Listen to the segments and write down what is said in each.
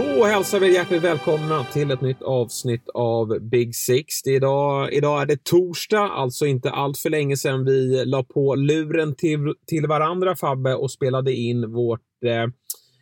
Då hälsar vi hjärtligt välkomna till ett nytt avsnitt av Big Six. Idag, idag är det torsdag, alltså inte allt för länge sedan vi la på luren till, till varandra, Fabbe, och spelade in vårt eh,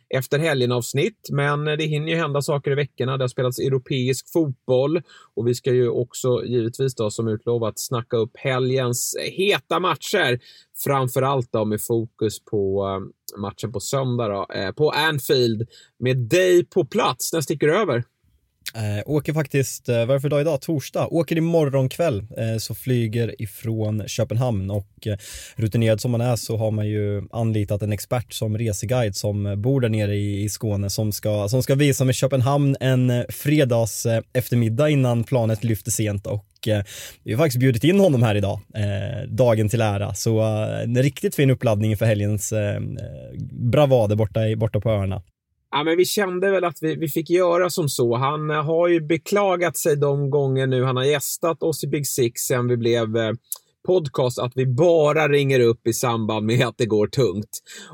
efter helgen-avsnitt. Men det hinner ju hända saker i veckorna. Det har spelats europeisk fotboll och vi ska ju också givetvis då som utlovat snacka upp helgens heta matcher. Framför allt då med fokus på eh, matchen på söndag då, eh, på Anfield med dig på plats. När sticker du över? Eh, åker faktiskt, eh, vad är det för dag idag? Torsdag. Åker imorgon kväll eh, så flyger ifrån Köpenhamn och eh, rutinerad som man är så har man ju anlitat en expert som reseguide som bor där nere i, i Skåne som ska, som ska visa mig Köpenhamn en eh, fredags eh, eftermiddag innan planet lyfter sent och eh, vi har faktiskt bjudit in honom här idag, eh, dagen till ära. Så eh, en riktigt fin uppladdning för helgens eh, bravader borta, borta på öarna. Ja, men vi kände väl att vi, vi fick göra som så. Han eh, har ju beklagat sig de gånger nu han har gästat oss i Big Six sen vi blev eh, podcast att vi bara ringer upp i samband med att det går tungt.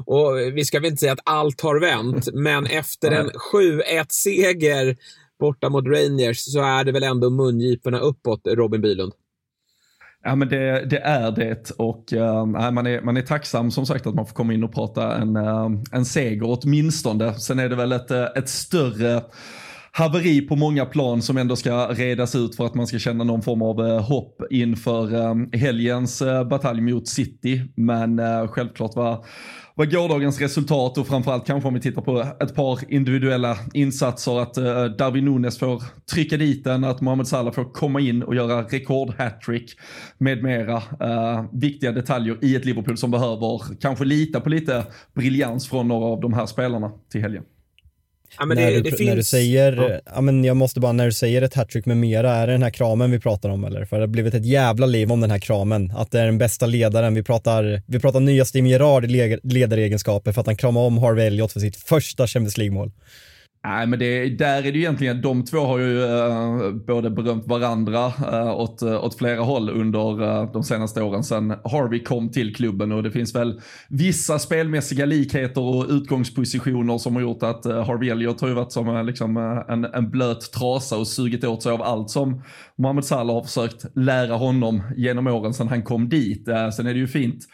Och vi ska väl inte säga att allt har vänt, men efter en 7-1-seger borta mot Rangers så är det väl ändå mungiporna uppåt, Robin Bylund. Ja men det, det är det och äh, man, är, man är tacksam som sagt att man får komma in och prata en, äh, en seger åtminstone. Sen är det väl ett, eh, ett större haveri på många plan som ändå ska redas ut för att man ska känna någon form av eh, hopp inför eh, helgens eh, batalj mot City. Men självklart var var gårdagens resultat och framförallt kanske om vi tittar på ett par individuella insatser att Darwin Nunes får trycka dit den, att Mohamed Salah får komma in och göra rekordhattrick med mera. eh, viktiga detaljer i ett Liverpool som behöver kanske lita på lite briljans från några av de här spelarna till helgen. Ja, när, det, du, det finns... när, du, säger, ja. ja. men jag måste bara, när du säger ett hattrick med mera, är det den här kramen vi pratar om eller? För det har blivit ett jävla liv om den här kramen. Att det är den bästa ledaren. Vi pratar, vi pratar nya Steam Gerard i ledaregenskaper för att han kramar om Harvey Elliot för sitt första Champions League-mål. Nej, men det, där är det ju egentligen, de två har ju eh, både berömt varandra eh, åt, eh, åt flera håll under eh, de senaste åren sedan Harvey kom till klubben. Och det finns väl vissa spelmässiga likheter och utgångspositioner som har gjort att eh, Harvey Elliot har ju varit som eh, liksom, eh, en, en blöt trasa och sugit åt sig av allt som Mohamed Salah har försökt lära honom genom åren sedan han kom dit. sen är det ju fint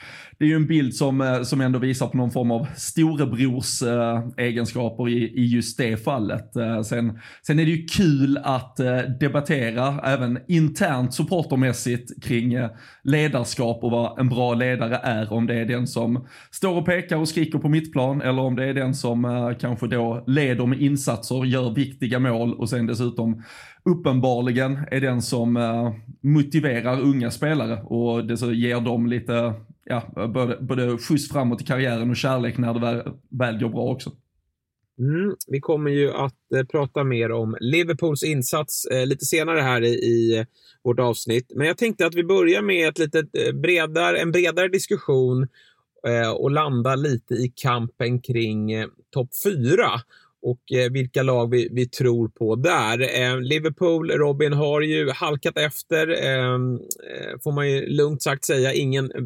det är ju en bild som, eh, som ändå visar på någon form av storebrors eh, egenskaper i, i just det fallet. Eh, sen, sen är det ju kul att debattera även internt supportermässigt kring ledarskap och vad en bra ledare är. Om det är den som står och pekar och skriker på mittplan eller om det är den som kanske då leder med insatser, gör viktiga mål och sen dessutom uppenbarligen är den som eh, motiverar unga spelare och det ger dem lite ja, både, både skjuts framåt i karriären och kärlek när det väl, väl går bra också. Mm, vi kommer ju att eh, prata mer om Liverpools insats eh, lite senare här i, i, eh, vårt avsnitt. Men jag tänkte att vi börjar med ett litet, eh, bredare, en bredare diskussion eh, och landa lite i kampen kring eh, topp fyra och eh, vilka lag vi, vi tror på där. Eh, Liverpool, Robin, har ju halkat efter, ehm, eh, får man ju lugnt sagt säga. Ingen eh,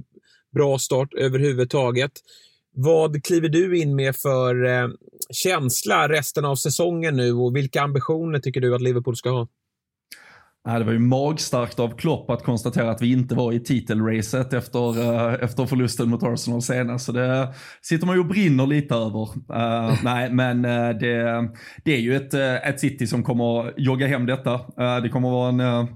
bra start överhuvudtaget. Vad kliver du in med för eh, känsla resten av säsongen nu och vilka ambitioner tycker du att Liverpool ska ha? Det var ju magstarkt av Klopp att konstatera att vi inte var i titelracet efter, uh, efter förlusten mot Arsenal senast. Så det sitter man ju och brinner lite över. Uh, nej, men uh, det, det är ju ett, ett City som kommer jogga hem detta. det kommer vara en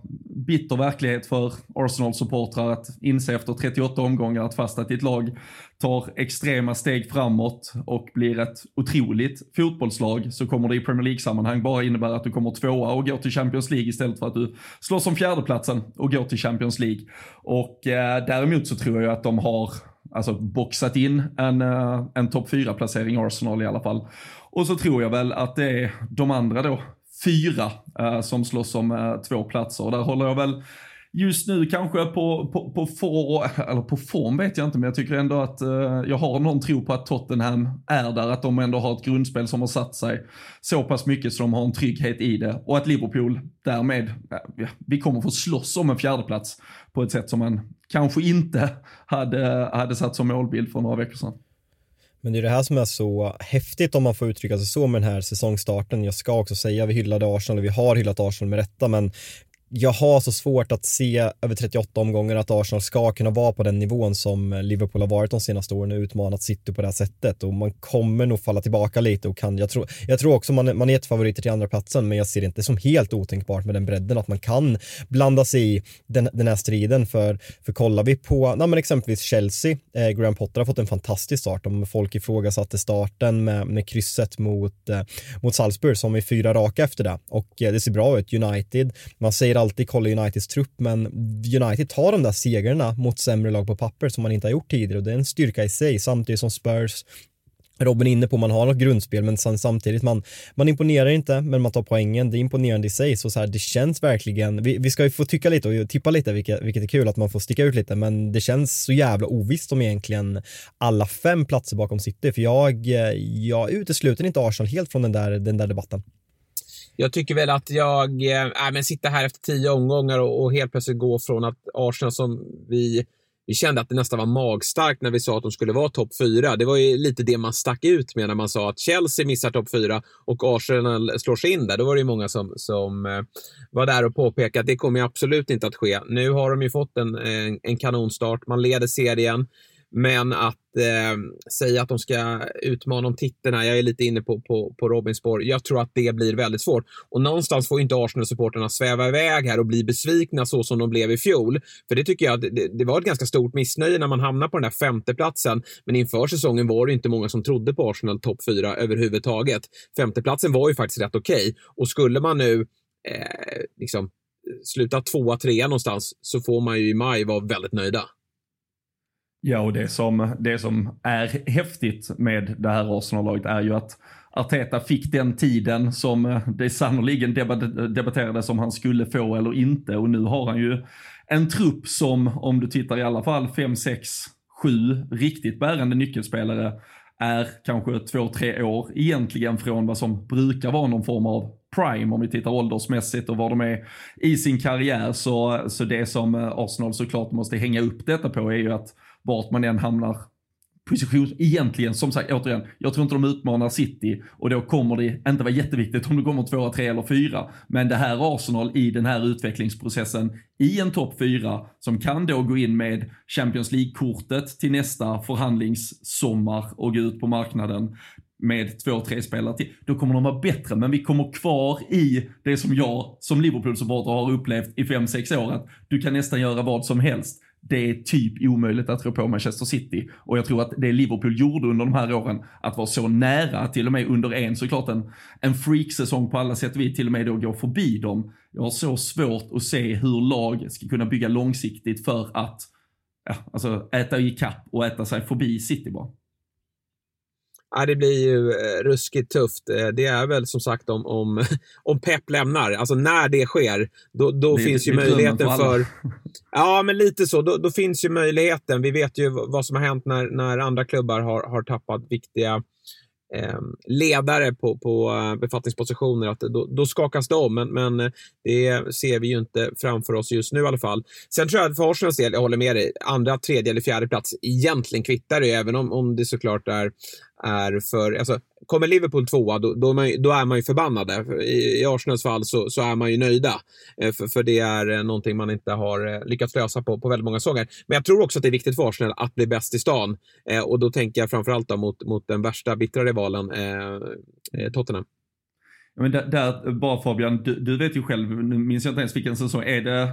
bitter verklighet för Arsenal-supportrar att inse efter 38 omgångar att fast att ditt lag tar extrema steg framåt och blir ett otroligt fotbollslag så kommer det i Premier League-sammanhang bara innebära att du kommer tvåa och går till Champions League istället för att du slåss om fjärdeplatsen och går till Champions League. Och eh, däremot så tror jag att de har alltså boxat in en, eh, en topp 4-placering Arsenal i alla fall. Och så tror jag väl att det är de andra då, fyra, eh, som slåss om eh, två platser. Och där håller jag väl just nu kanske på, på, på, for, eller på form vet jag inte, men jag tycker ändå att eh, jag har någon tro på att Tottenham är där, att de ändå har ett grundspel som har satt sig så pass mycket så de har en trygghet i det. Och att Liverpool därmed, eh, ja, vi kommer få slåss om en fjärdeplats på ett sätt som man kanske inte hade, hade satt som målbild för några veckor sedan. Men det är det här som är så häftigt om man får uttrycka sig så med den här säsongstarten. Jag ska också säga, vi hyllade Arsenal, vi har hyllat Arsenal med rätta, men jag har så svårt att se över 38 omgångar att Arsenal ska kunna vara på den nivån som Liverpool har varit de senaste åren och utmanat City på det här sättet. Och man kommer nog falla tillbaka lite och kan, jag tror, jag tror också man, man är ett favoriter till andra platsen men jag ser det inte som helt otänkbart med den bredden att man kan blanda sig i den, den här striden. För, för kollar vi på, nej men exempelvis Chelsea, eh, Graham Potter har fått en fantastisk start. Om folk ifrågasatte starten med, med krysset mot, eh, mot Salzburg som är fyra raka efter det. Och eh, det ser bra ut, United, man säger alltid kolla Uniteds trupp, men United tar de där segrarna mot sämre lag på papper som man inte har gjort tidigare och det är en styrka i sig, samtidigt som Spurs Robin är inne på man har något grundspel men samtidigt man, man imponerar inte men man tar poängen, det är imponerande i sig så, så här, det känns verkligen, vi, vi ska ju få tycka lite och tippa lite vilket, vilket är kul att man får sticka ut lite men det känns så jävla ovisst om egentligen alla fem platser bakom City för jag, eh, jag utesluter inte Arsenal helt från den där, den där debatten jag tycker väl att jag, eh, äh, men sitta här efter tio omgångar och, och helt plötsligt gå från att Arsenal som vi vi kände att det nästan var magstarkt när vi sa att de skulle vara topp fyra. Det var ju lite det man stack ut med när man sa att Chelsea missar topp fyra och Arsenal slår sig in där. Då var det ju många som, som eh, var där och påpekade att det kommer absolut inte att ske. Nu har de ju fått en, en, en kanonstart. Man leder serien. Men att eh, säga att de ska utmana om titeln, jag är lite inne på, på, på Robins spår. Jag tror att det blir väldigt svårt. Och någonstans får inte Arsenal-supporterna sväva iväg här och bli besvikna så som de blev i fjol. För det tycker jag, det, det var ett ganska stort missnöje när man hamnade på den där femteplatsen. Men inför säsongen var det inte många som trodde på Arsenal topp fyra överhuvudtaget. Femteplatsen var ju faktiskt rätt okej. Okay. Och skulle man nu eh, liksom sluta tvåa, trea någonstans så får man ju i maj vara väldigt nöjda. Ja, och det som, det som är häftigt med det här Arsenal-laget är ju att Arteta fick den tiden som det sannoliken debatterades om han skulle få eller inte och nu har han ju en trupp som, om du tittar i alla fall 5, 6, 7 riktigt bärande nyckelspelare är kanske två, tre år egentligen från vad som brukar vara någon form av prime om vi tittar åldersmässigt och var de är i sin karriär. Så, så det som Arsenal såklart måste hänga upp detta på är ju att vart man än hamnar position, egentligen, som sagt, återigen, jag tror inte de utmanar City och då kommer det inte vara jätteviktigt om du kommer tvåa, tre eller fyra. Men det här Arsenal i den här utvecklingsprocessen i en topp fyra som kan då gå in med Champions League-kortet till nästa förhandlingssommar och gå ut på marknaden med två, tre spelare till, då kommer de vara bättre. Men vi kommer kvar i det som jag som Liverpool-supporter har upplevt i fem, sex år, att du kan nästan göra vad som helst det är typ omöjligt att rå på Manchester City. Och jag tror att det Liverpool gjorde under de här åren, att vara så nära, till och med under en såklart en, en freak-säsong på alla sätt vi till och med då går förbi dem. Jag har så svårt att se hur lag ska kunna bygga långsiktigt för att ja, alltså äta i kapp och äta sig förbi City bara. Ja, det blir ju eh, ruskigt tufft. Eh, det är väl som sagt om, om, om Pep lämnar, alltså när det sker, då, då det, finns ju möjligheten för... ja, men lite så. Då, då, finns ju möjligheten. Vi vet ju vad som har hänt när, när andra klubbar har, har tappat viktiga Ehm, ledare på, på eh, befattningspositioner, att då, då skakas det om. Men, men eh, det ser vi ju inte framför oss just nu i alla fall. Sen tror jag att för Arsenals del, jag håller med dig, andra, tredje eller fjärde plats egentligen kvittar det, även om, om det såklart är är för, alltså, kommer Liverpool tvåa, då, då, är, man, då är man ju förbannade. I, i Arsenals fall så, så är man ju nöjda. Eh, för, för det är eh, någonting man inte har eh, lyckats lösa på, på väldigt många säsonger. Men jag tror också att det är viktigt för Arsenal att bli bäst i stan. Eh, och då tänker jag framförallt då mot, mot den värsta bittra rivalen, eh, eh Tottenham. men där, där, bara Fabian, du, du, vet ju själv, nu minns jag inte ens vilken säsong, är det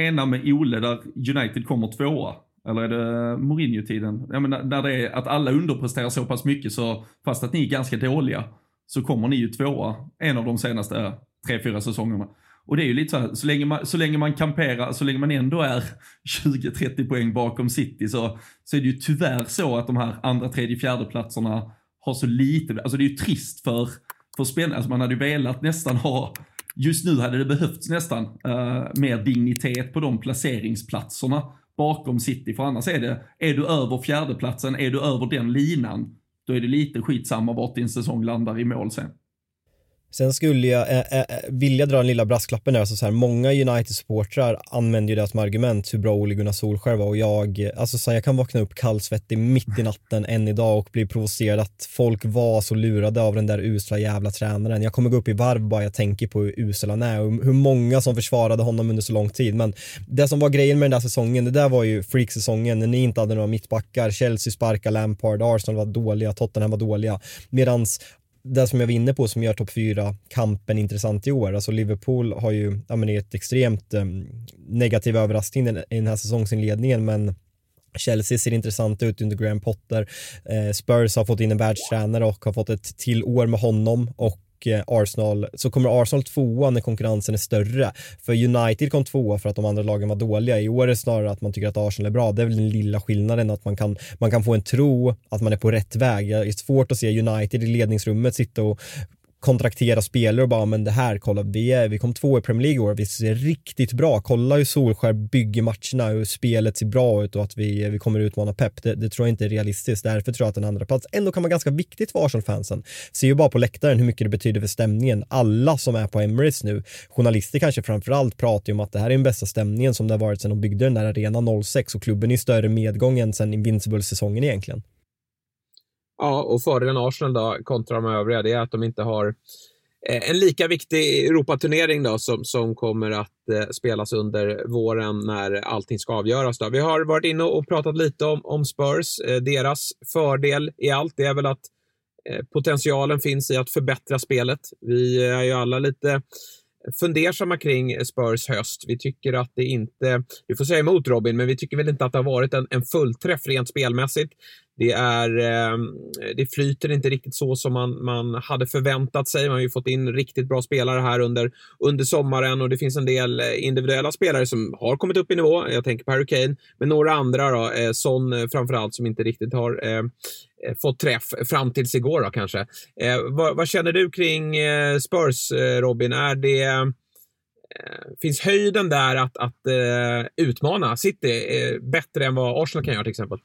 ena med Ole där United kommer tvåa? Eller är det Mourinho-tiden? Ja, men när det är att alla underpresterar så pass mycket så, fast att ni är ganska dåliga, så kommer ni ju tvåa en av de senaste eh, tre, fyra säsongerna. Och det är ju lite så här, så länge man, så länge man kamperar, så länge man ändå är 20-30 poäng bakom City så, så är det ju tyvärr så att de här andra, tredje, fjärde platserna har så lite, alltså det är ju trist för, för spelarna, alltså man hade ju velat nästan ha Just nu hade det behövts nästan uh, mer dignitet på de placeringsplatserna bakom City. För annars är det, är du över fjärdeplatsen, är du över den linan, då är det lite skitsamma vart din säsong landar i mål sen. Sen skulle jag eh, eh, eh vilja dra den lilla brasklappen där, alltså så här, många United-supportrar använder ju det som argument hur bra Ole Gunnar Solskjaer var och jag, alltså så här, jag kan vakna upp kallsvettig mitt i natten än idag och bli provocerad att folk var så lurade av den där usla jävla tränaren. Jag kommer gå upp i varv bara jag tänker på hur usel han är och hur många som försvarade honom under så lång tid. Men det som var grejen med den där säsongen, det där var ju freak-säsongen när ni inte hade några mittbackar, Chelsea sparkade Lampard, Arsenal var dåliga, Tottenham var dåliga. Medans det som jag var inne på som gör topp 4-kampen intressant i år. Alltså Liverpool har ju ja, men ett extremt eh, negativ överraskning i den här säsongsinledningen men Chelsea ser intressant ut under Graham Potter. Eh, Spurs har fått in en världstränare och har fått ett till år med honom och Eh, Arsenal, så kommer Arsenal tvåa när konkurrensen är större. För United kom tvåa för att de andra lagen var dåliga. I år är det snarare att man tycker att Arsenal är bra. Det är väl den lilla skillnaden att man kan, man kan få en tro att man är på rätt väg. Det är svårt att se United i ledningsrummet sitta och kontraktera spelare och bara, men det här, kolla, vi, är, vi kom två i Premier League i år, vi ser riktigt bra, kolla hur Solskär bygger matcherna, hur spelet ser bra ut och att vi, vi kommer utmana Pep, det, det tror jag inte är realistiskt, därför tror jag att en andra plats ändå kan vara ganska viktigt för Arsenal-fansen. Ser ju bara på läktaren hur mycket det betyder för stämningen, alla som är på Emirates nu, journalister kanske framförallt pratar ju om att det här är den bästa stämningen som det har varit sedan de byggde den där arenan 06 och klubben är i större medgång än sedan Invincible-säsongen egentligen. Ja, och fördelen Arsenal då, kontra de övriga, det är att de inte har eh, en lika viktig Europaturnering då, som, som kommer att eh, spelas under våren när allting ska avgöras. Då. Vi har varit inne och pratat lite om, om Spurs. Eh, deras fördel i allt det är väl att eh, potentialen finns i att förbättra spelet. Vi är ju alla lite fundersamma kring Spurs höst. Vi tycker att det inte, vi får säga emot Robin, men vi tycker väl inte att det har varit en, en fullträff rent spelmässigt. Det, är, ehm, det flyter inte riktigt så som man, man hade förväntat sig. Man har ju fått in riktigt bra spelare här under, under sommaren och det finns en del eh, individuella spelare som har kommit upp i nivå. Jag tänker på Harry Kane, men några andra då, eh, Son eh, framförallt, som inte riktigt har ehm, eh, fått träff fram tills igår då kanske. Eh, vad, vad, känner du kring eh, Spurs, Robin? Är det Finns höjden där att, att utmana City bättre än vad Arsenal kan göra till exempel?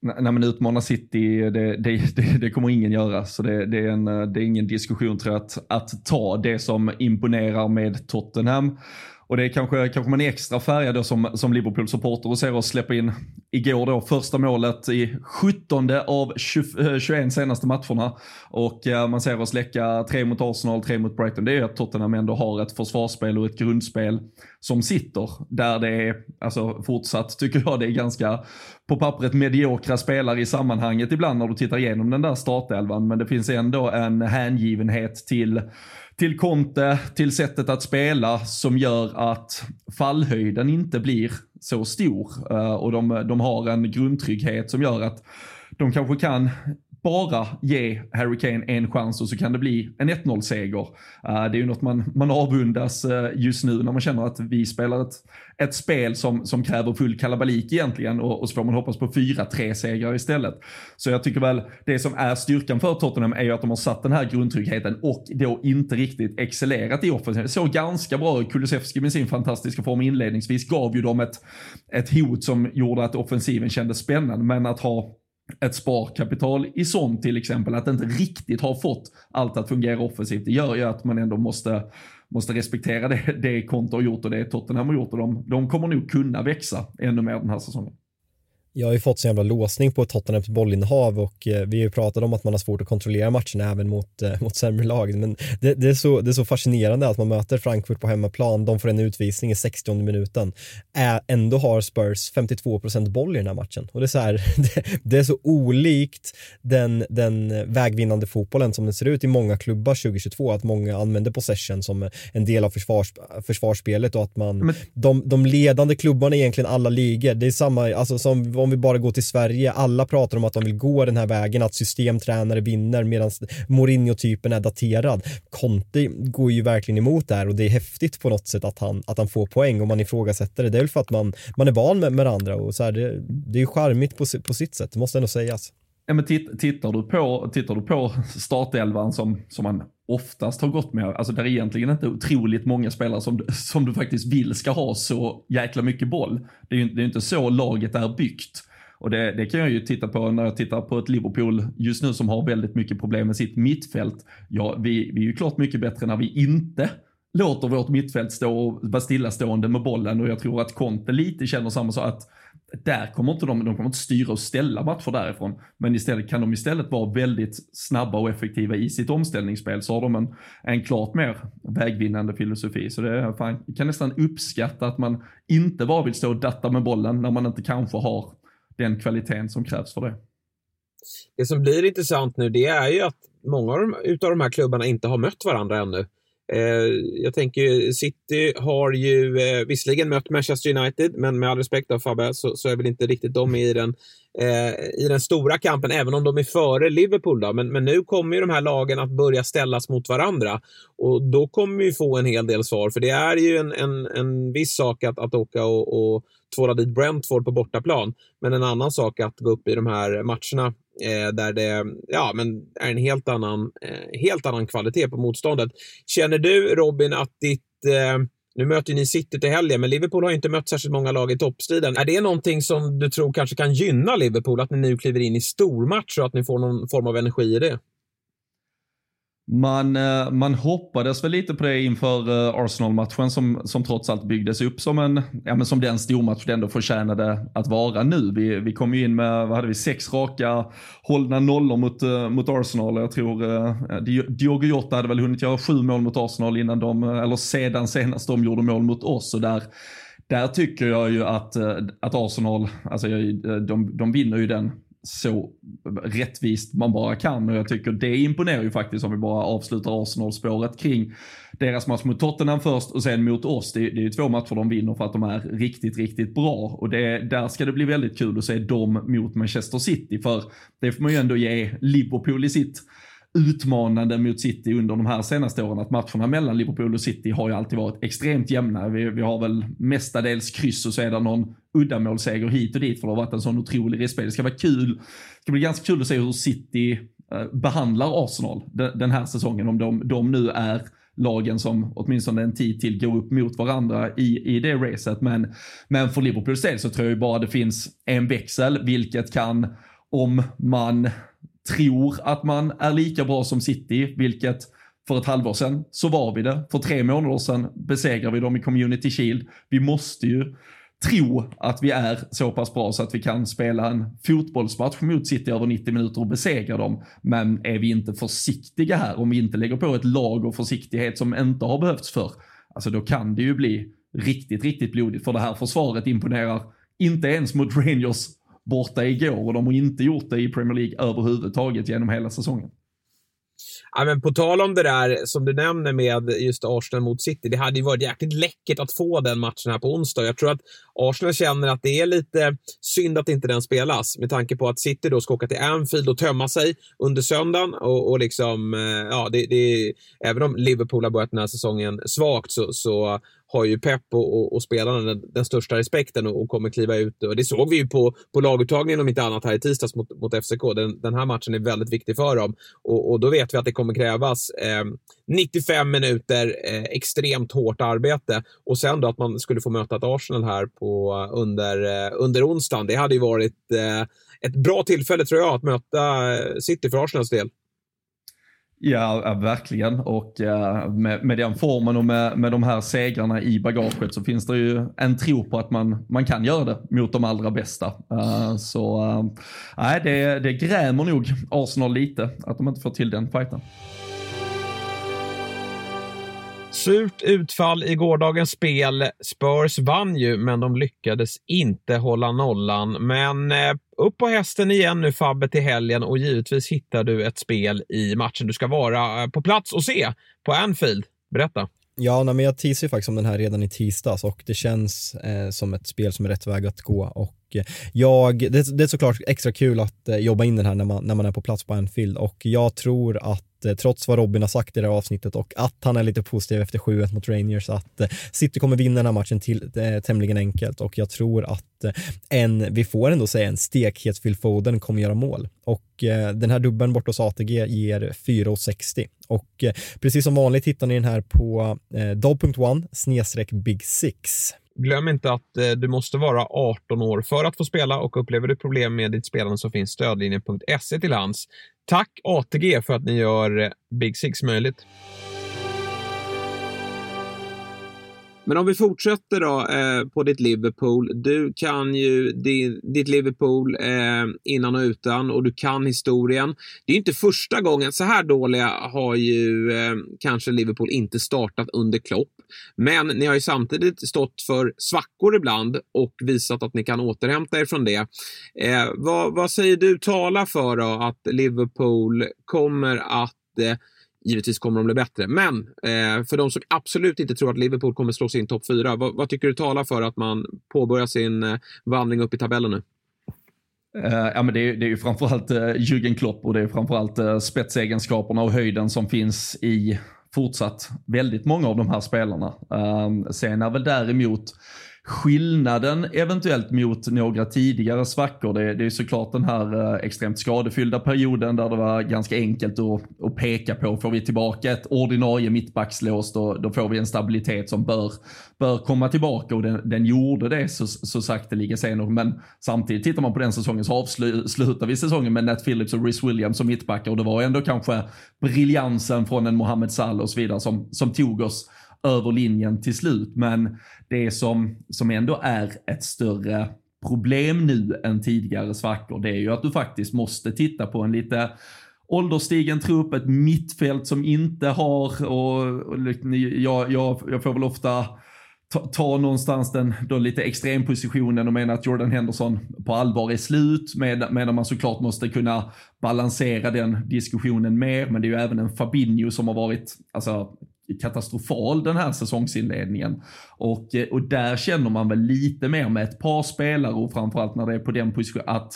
När man utmanar City, det, det, det, det, kommer ingen göra. Så det, det, är en, eh, det är ingen diskussion tror jag att, att ta. Det som imponerar med Tottenham och det är kanske, kanske man är extra färgad då som, som Liverpool-supporter och ser oss släppa in igår då första målet i 17 av 20, 21 eh, senaste matcherna. Och eh, man ser oss läcka tre mot Arsenal, tre mot Brighton. Det är att Tottenham ändå har ett försvarsspel och ett grundspel som sitter. Där det är, alltså fortsatt tycker jag det är ganska på pappret mediokra spelare i sammanhanget ibland när du tittar igenom den där startelvan. Men det finns ändå en hängivenhet till till Conte, till sättet att spela som gör att fallhöjden inte blir så stor. Eh, och de, de har en grundtrygghet som gör att de kanske kan bara ge Harry Kane en chans och så kan det bli en 1-0-seger. Eh, det är ju något man, man avundas eh, just nu när man känner att vi spelar ett, ett spel som, som kräver full kalabalik egentligen och, och så får man hoppas på 4-3-segrar istället. Så jag tycker väl det som är styrkan för Tottenham är ju att de har satt den här grundtryggheten och då inte riktigt excellerat i offensiven. Det såg ganska bra ut. Kulusevski med sin fantastiska form inledningsvis gav ju dem ett, ett hot som gjorde att offensiven kändes spännande, men att ha ett sparkapital i sånt till exempel, att det inte riktigt har fått allt att fungera offensivt, det gör ju att man ändå måste, måste respektera det, det Conte har gjort och det Tottenham har gjort och de, de kommer nog kunna växa ännu mer den här säsongen jag har ju fått så jävla låsning på Tottenhams bollinnehav och eh, vi har ju pratat om att man har svårt att kontrollera matcherna även mot, eh, mot sämre lag. Men det, det, är så, det är så fascinerande att man möter Frankfurt på hemmaplan, de får en utvisning i 60 minuten. Äh, ändå har Spurs 52% boll i den här matchen. Och det är så, här, det, det, är så olikt den, den vägvinnande fotbollen som den ser ut i många klubbar 2022, att många använder possession som en del av försvars, försvarsspelet och att man, Men... de, de ledande klubbarna i egentligen alla ligor, det är samma, alltså som om vi bara går till Sverige, alla pratar om att de vill gå den här vägen, att systemtränare vinner medan Mourinho-typen är daterad. Conte går ju verkligen emot det här och det är häftigt på något sätt att han, att han får poäng och man ifrågasätter det. Det är väl för att man, man är van med, med andra och så här, det, det är ju charmigt på, på sitt sätt, det måste ändå sägas. Ja, men titt, tittar, du på, tittar du på startelvan som, som man oftast har gått med, alltså där är egentligen inte otroligt många spelare som, som du faktiskt vill ska ha så jäkla mycket boll. Det är ju det är inte så laget är byggt. Och det, det, kan jag ju titta på när jag tittar på ett Liverpool just nu som har väldigt mycket problem med sitt mittfält. Ja, vi, vi är ju klart mycket bättre när vi inte låter vårt mittfält stå och vara stillastående med bollen och jag tror att Conte lite känner samma sak att där kommer inte de, de kommer inte styra och ställa matcher därifrån. Men istället kan de istället vara väldigt snabba och effektiva i sitt omställningsspel så har de en, en klart mer vägvinnande filosofi. Så det är fan, jag kan nästan uppskatta att man inte bara vill stå och datta med bollen när man inte kanske har den kvaliteten som krävs för det. Det som blir intressant nu det är ju att många av de, utav de här klubbarna inte har mött varandra ännu. Eh, jag tänker City har ju eh, visserligen mött Manchester United, men med all respekt av Fabbe så, så är väl inte riktigt de i den, eh, i den stora kampen, även om de är före Liverpool. Då. Men, men nu kommer ju de här lagen att börja ställas mot varandra och då kommer vi få en hel del svar, för det är ju en, en, en viss sak att, att åka och, och tvåla dit Brentford på bortaplan, men en annan sak att gå upp i de här matcherna Eh, där det ja, men är en helt annan, eh, helt annan kvalitet på motståndet. Känner du Robin att ditt eh, nu möter ni City till helgen, men Liverpool har inte mött särskilt många lag i toppstriden. Är det någonting som du tror kanske kan gynna Liverpool, att ni nu kliver in i stormatch och att ni får någon form av energi i det? Man, eh, man hoppades väl lite på det inför eh, Arsenal-matchen som, som trots allt byggdes upp som, en, ja, men som den stormatch det ändå förtjänade att vara nu. Vi, vi kom ju in med, vad hade vi, sex raka hållna nollor mot, eh, mot Arsenal. Jag tror Diogo Jota hade väl hunnit göra sju mål mot Arsenal innan de, eller sedan senast de gjorde mål mot oss. Och där, där tycker jag ju att, att Arsenal, alltså de, de vinner ju den så rättvist man bara kan och jag tycker det imponerar ju faktiskt om vi bara avslutar Arsenal-spåret kring deras match mot Tottenham först och sen mot oss. Det, det är ju två matcher de vinner för att de är riktigt, riktigt bra och det, där ska det bli väldigt kul att se dem mot Manchester City för det får man ju ändå ge Liverpool i sitt utmanande mot City under de här senaste åren. Att matcherna mellan Liverpool och City har ju alltid varit extremt jämna. Vi, vi har väl mestadels kryss och så är det någon uddamålsseger hit och dit för det har varit en sån otrolig respekt. Det ska vara kul. Det ska bli ganska kul att se hur City eh, behandlar Arsenal den här säsongen. Om de, de nu är lagen som åtminstone en tid till går upp mot varandra i, i det racet. Men, men för Liverpools del så tror jag ju bara det finns en växel, vilket kan, om man tror att man är lika bra som City, vilket för ett halvår sedan så var vi det. För tre månader sedan besegrade vi dem i Community Shield. Vi måste ju tro att vi är så pass bra så att vi kan spela en fotbollsmatch mot City över 90 minuter och besegra dem. Men är vi inte försiktiga här, om vi inte lägger på ett lag och försiktighet som inte har behövts för, alltså då kan det ju bli riktigt, riktigt blodigt. För det här försvaret imponerar inte ens mot Rangers borta igår och de har inte gjort det i Premier League överhuvudtaget genom hela säsongen. Ja, men på tal om det där som du nämner med just Arsenal mot City. Det hade ju varit jäkligt läckert att få den matchen här på onsdag. Jag tror att Arsenal känner att det är lite synd att inte den spelas med tanke på att City då ska åka till Anfield och tömma sig under söndagen. Och, och liksom, eh, ja, det, det, även om Liverpool har börjat den här säsongen svagt så, så har ju Pep och, och, och spelarna den, den, största respekten och, och, kommer kliva ut. Och det såg vi ju på, på laguttagningen om inte annat här i tisdags mot, mot FCK. Den, den här matchen är väldigt viktig för dem och, och då vet vi att det kommer krävas eh, 95 minuter eh, extremt hårt arbete och sen då att man skulle få möta ett Arsenal här på, eh, under, eh, under onsdagen. Det hade ju varit eh, ett bra tillfälle tror jag att möta eh, City för Arsenals del. Ja, verkligen. Och eh, med, med den formen och med, med de här segrarna i bagaget så finns det ju en tro på att man, man kan göra det mot de allra bästa. Eh, så eh, nej, det, det grämer nog Arsenal lite att de inte får till den fighten. Surt utfall i gårdagens spel. Spurs vann ju, men de lyckades inte hålla nollan. Men upp på hästen igen nu Fabbe till helgen och givetvis hittar du ett spel i matchen du ska vara eh, på plats och se på Anfield. Berätta. Ja, nej, men jag teasade ju faktiskt om den här redan i tisdags och det känns eh, som ett spel som är rätt väg att gå. Och eh, jag, det, det, är såklart extra kul att eh, jobba in den här när man, när man är på plats på Anfield och jag tror att Eh, trots vad Robin har sagt i det här avsnittet och att han är lite positiv efter 7-1 mot Rangers att eh, City kommer vinna den här matchen till, eh, tämligen enkelt. Och jag tror att eh, en, vi får ändå säga en stekhet Phil Foden kommer göra mål. Och eh, den här dubben bort hos ATG ger 4,60 och eh, precis som vanligt hittar ni den här på eh, dob.one snedstreck big six. Glöm inte att eh, du måste vara 18 år för att få spela och upplever du problem med ditt spelande så finns stödlinjen.se till hands. Tack ATG för att ni gör eh, Big Six möjligt. Men om vi fortsätter då eh, på ditt Liverpool. Du kan ju din, ditt Liverpool eh, innan och utan och du kan historien. Det är inte första gången. Så här dåliga har ju eh, kanske Liverpool inte startat under Klopp. Men ni har ju samtidigt stått för svackor ibland och visat att ni kan återhämta er från det. Eh, vad, vad säger du talar för då att Liverpool kommer att eh, Givetvis kommer de bli bättre, men eh, för de som absolut inte tror att Liverpool kommer slå sin topp fyra, vad, vad, tycker du talar för att man påbörjar sin eh, vandring upp i tabellen nu? Uh, ja, men det, är, det är ju framförallt eh, Jürgen Klopp och det är framförallt eh, spetsegenskaperna och höjden som finns i fortsatt väldigt många av de här spelarna. Ehm, sen är väl däremot Skillnaden eventuellt mot några tidigare svackor, det, det är såklart den här eh, extremt skadefyllda perioden där det var ganska enkelt att, att peka på. Får vi tillbaka ett ordinarie mittbackslås då, då får vi en stabilitet som bör, bör komma tillbaka och den, den gjorde det så, så sakteliga senare. Men samtidigt tittar man på den säsongen så avslutar vi säsongen med Nat Phillips och Rhys Williams som mittbackar och det var ändå kanske briljansen från en Mohamed Salah och så vidare som, som tog oss över linjen till slut. Men det som, som ändå är ett större problem nu än tidigare svackor, det är ju att du faktiskt måste titta på en lite ålderstigen trupp, ett mittfält som inte har, och, och jag, jag, jag får väl ofta ta, ta någonstans den då lite extrempositionen och mena att Jordan Henderson på allvar är slut, med, medan man såklart måste kunna balansera den diskussionen mer, men det är ju även en Fabinho som har varit, alltså katastrofal den här säsongsinledningen. Och, eh, och där känner man väl lite mer med ett par spelare och framförallt när det är på den positionen att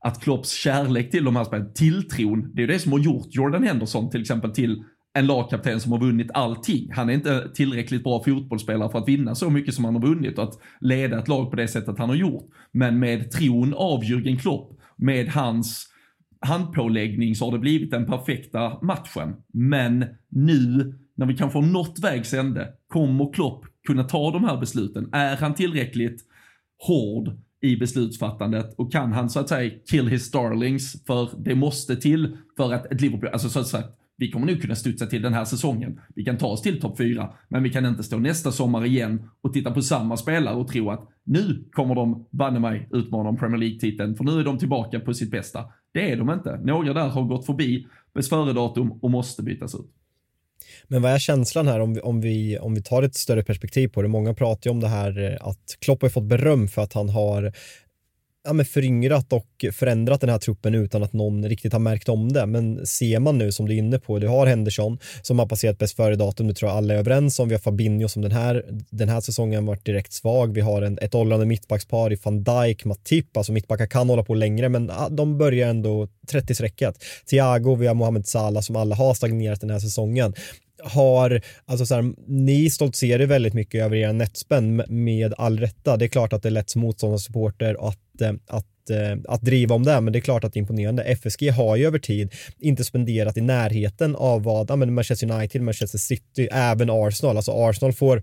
att Klopps kärlek till de här spelarna, tilltron, det är det som har gjort Jordan Henderson till exempel till en lagkapten som har vunnit allting. Han är inte tillräckligt bra fotbollsspelare för att vinna så mycket som han har vunnit och att leda ett lag på det sättet han har gjort. Men med tron av Jürgen Klopp, med hans handpåläggning så har det blivit den perfekta matchen. Men nu när vi kanske har nått vägs ände, kommer Klopp kunna ta de här besluten? Är han tillräckligt hård i beslutsfattandet och kan han så att säga kill his darlings för det måste till för att ett Liverpool, alltså så att säga, vi kommer nog kunna studsa till den här säsongen. Vi kan ta oss till topp 4, men vi kan inte stå nästa sommar igen och titta på samma spelare och tro att nu kommer de banne mig utmana om Premier League-titeln, för nu är de tillbaka på sitt bästa. Det är de inte. Några där har gått förbi bäst före-datum och måste bytas ut. Men vad är känslan här om vi, om, vi, om vi tar ett större perspektiv på det? Många pratar ju om det här eh, att Klopp har fått beröm för att han har ja, men föryngrat och förändrat den här truppen utan att någon riktigt har märkt om det. Men ser man nu som du är inne på, du har Henderson som har passerat bäst före datum, det tror jag alla är överens om. Vi har Fabinho som den här, den här säsongen varit direkt svag. Vi har en, ett åldrande mittbackspar i van Dijk, Matip, alltså mittbackar kan hålla på längre, men de börjar ändå 30-strecket. Thiago, vi har Mohamed Salah som alla har stagnerat den här säsongen har, alltså så här, ni stoltserar väldigt mycket över era netspend med all rätta. Det är klart att det är lätt som motståndarsupporter att, eh, att eh, att driva om det, men det är klart att det är imponerande. FSG har ju över tid inte spenderat i närheten av vad ja, men Manchester United, Manchester City, även Arsenal. Alltså Arsenal får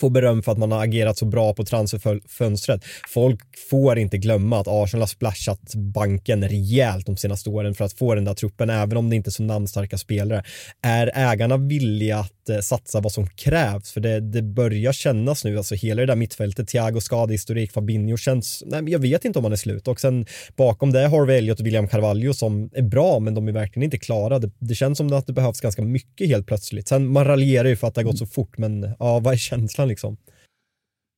får beröm för att man har agerat så bra på transferfönstret. Folk får inte glömma att Arsenal har splashat banken rejält de senaste åren för att få den där truppen, även om det inte är så namnstarka spelare. Är ägarna villiga att eh, satsa vad som krävs? För det, det börjar kännas nu, alltså hela det där mittfältet, Thiago skadehistorik, Fabinho känns, nej men jag vet inte om han är slut och sen bakom det Harvey Elliot och William Carvalho som är bra, men de är verkligen inte klara. Det, det känns som att det behövs ganska mycket helt plötsligt. Sen man raljerar ju för att det har gått så fort, men ja, vad är känslan? Känslan liksom.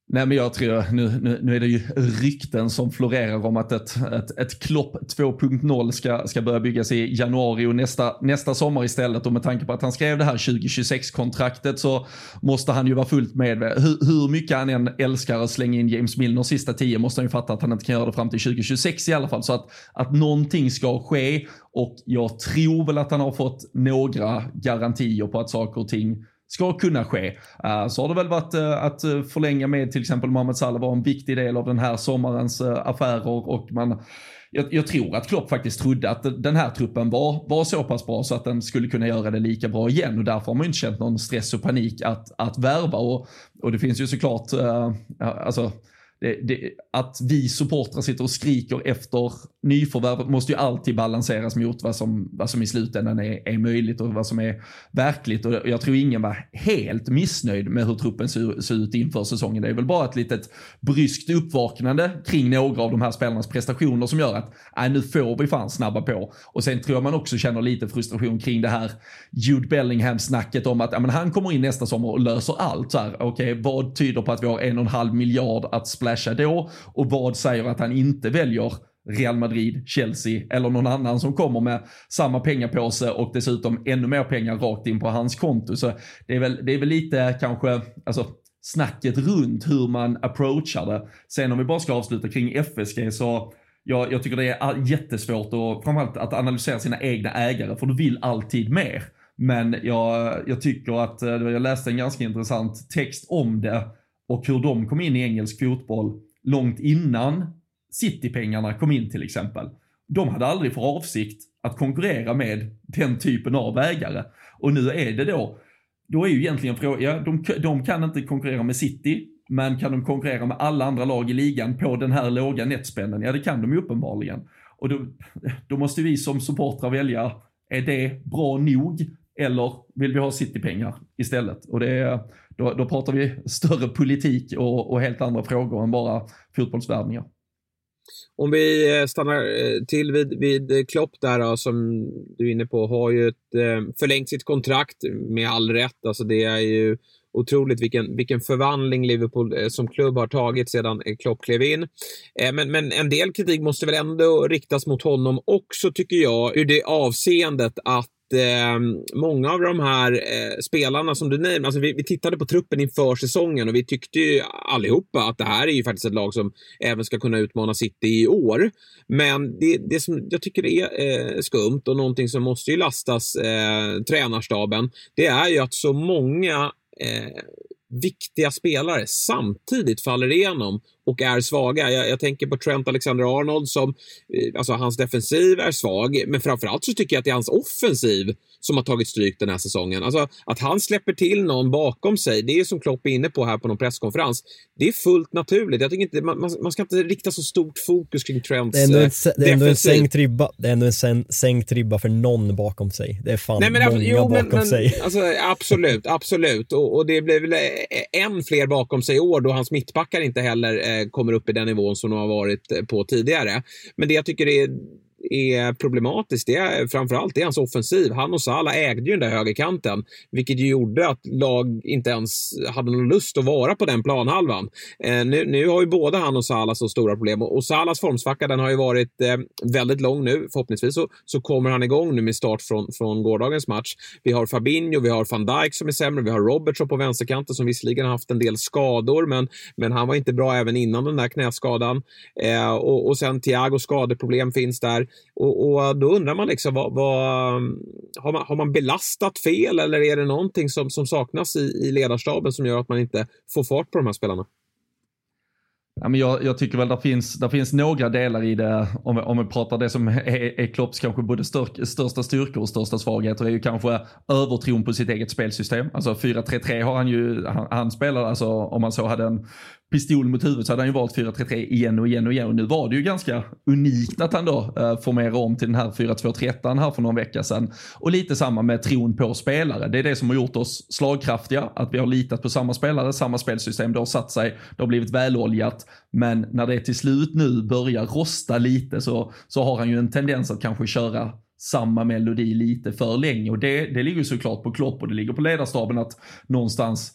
Nej men jag tror, nu, nu, nu är det ju rykten som florerar om att ett, ett, ett Klopp 2.0 ska, ska börja byggas i januari och nästa, nästa sommar istället. Och med tanke på att han skrev det här 2026-kontraktet så måste han ju vara fullt med. Hur, hur mycket han än älskar att slänga in James Milner sista tio måste han ju fatta att han inte kan göra det fram till 2026 i alla fall. Så att, att någonting ska ske och jag tror väl att han har fått några garantier på att saker och ting ska kunna ske. Eh, så har det väl varit eh, att eh, förlänga med till exempel Mohamed Salah var en viktig del av den här sommarens affärer och man jag, jag, tror att Klopp faktiskt trodde att den här truppen var, var så pass bra så att den skulle kunna göra det lika bra igen och därför har man ju inte känt någon stress och panik att, att värva och, och det finns ju såklart, alltså det, det, att vi supportrar sitter och skriker efter nyförvärv måste ju alltid balanseras mot vad som, vad som i slutändan är, är möjligt och vad som är verkligt. Och jag tror ingen var helt missnöjd med hur truppen ser, ser ut inför säsongen. Det är väl bara ett litet bryskt uppvaknande kring några av de här spelarnas prestationer som gör att äh, nu får vi fan snabba på. Och sen tror jag man också känner lite frustration kring det här Jude Bellingham-snacket om att äh, men han kommer in nästa sommar och löser allt. Okej, okay, vad tyder på att vi har en och en halv miljard att splasha då? Och vad säger att han inte väljer Real Madrid, Chelsea eller någon annan som kommer med samma pengapåse och dessutom ännu mer pengar rakt in på hans konto. Så det är väl, det är väl lite kanske, alltså snacket runt hur man approachar det. Sen om vi bara ska avsluta kring FSG så jag, jag tycker det är jättesvårt och framförallt att analysera sina egna ägare för du vill alltid mer. Men jag, jag tycker att, eh, jag läste en ganska intressant text om det och hur de kom in i engelsk fotboll långt innan city-pengarna kom in till exempel. De hade aldrig för avsikt att konkurrera med den typen av ägare. Och nu är det då, då är ju egentligen frågan, ja, de, de kan inte konkurrera med City, men kan de konkurrera med alla andra lag i ligan på den här låga netspenden? Ja, det kan de ju uppenbarligen. Och då, då måste vi som supportrar välja, är det bra nog? Eller vill vi ha city-pengar istället? Och det är, då, då pratar vi större politik och, och helt andra frågor än bara fotbollsvärvningar. Om vi eh, stannar eh, till vid, vid eh, Klopp där då, som du är inne på, har ju ett, förlängt sitt kontrakt med all rätt. Alltså det är ju otroligt vilken, vilken förvandling Liverpool som klubb har tagit sedan Klopp klev in. Men, men en del kritik måste väl ändå riktas mot honom också tycker jag, ur det avseendet att eh, många av de här eh, spelarna som du nämner, alltså vi, vi, tittade på truppen inför säsongen och vi tyckte ju allihopa att det här är ju faktiskt ett lag som även ska kunna utmana City i år. Men det, det som jag tycker är eh, skumt och någonting som måste ju lastas eh, tränarstaben, det är ju att så många eh, viktiga spelare samtidigt faller igenom och är svaga. Jag, jag tänker på Trent Alexander-Arnold som, eh, alltså hans defensiv är svag, men framförallt så tycker jag att det är hans offensiv som har tagit stryk den här säsongen. Alltså att han släpper till någon bakom sig, det är som Klopp är inne på här på någon presskonferens. Det är fullt naturligt. Jag tycker inte, man, man ska inte rikta så stort fokus kring Trents Det är ändå en, det är ändå en sänkt ribba. Det är ändå en sänkt ribba för någon bakom sig. Det är fan Nej, men, många jo, bakom men, sig. Alltså, absolut, absolut. Och, och, det blir väl än fler bakom sig i år då hans mittbackar inte heller eh, kommer upp i den nivån som de har varit på tidigare. Men det jag tycker är är problematiskt, det är framförallt det är hans offensiv. Han och Salah ägde ju den där högerkanten, vilket ju gjorde att lag inte ens hade någon lust att vara på den planhalvan. Eh, nu, nu har ju både han och Salah så stora problem och Salahs formsvacka den har ju varit eh, väldigt lång nu. Förhoppningsvis så, så kommer han igång nu med start från, från gårdagens match. Vi har Fabinho, vi har van Dijk som är sämre, vi har Robertson på vänsterkanten som visserligen har haft en del skador, men, men han var inte bra även innan den där knäskadan. Eh, och, och sen Thiago skadeproblem finns där. Och, och då undrar man liksom, vad, vad, har, man, har man belastat fel eller är det någonting som, som saknas i, i ledarstaben som gör att man inte får fart på de här spelarna? Ja, men jag, jag tycker väl det finns, där finns några delar i det, om vi, om vi pratar det som är, är Klopps kanske både stör, största styrkor och största svagheter är ju kanske övertron på sitt eget spelsystem. Alltså 4-3-3 har han ju, han, han spelar, alltså om man så hade en pistol mot huvudet så hade han ju valt 4-3-3 igen och igen och igen. Och nu var det ju ganska unikt att han då eh, formerar om till den här 4-2-3 här för någon vecka sedan. Och lite samma med tron på spelare. Det är det som har gjort oss slagkraftiga. Att vi har litat på samma spelare, samma spelsystem. Det har satt sig, det har blivit väloljat. Men när det till slut nu börjar rosta lite så, så har han ju en tendens att kanske köra samma melodi lite för länge. Och det, det ligger såklart på Klopp och det ligger på ledarstaben att någonstans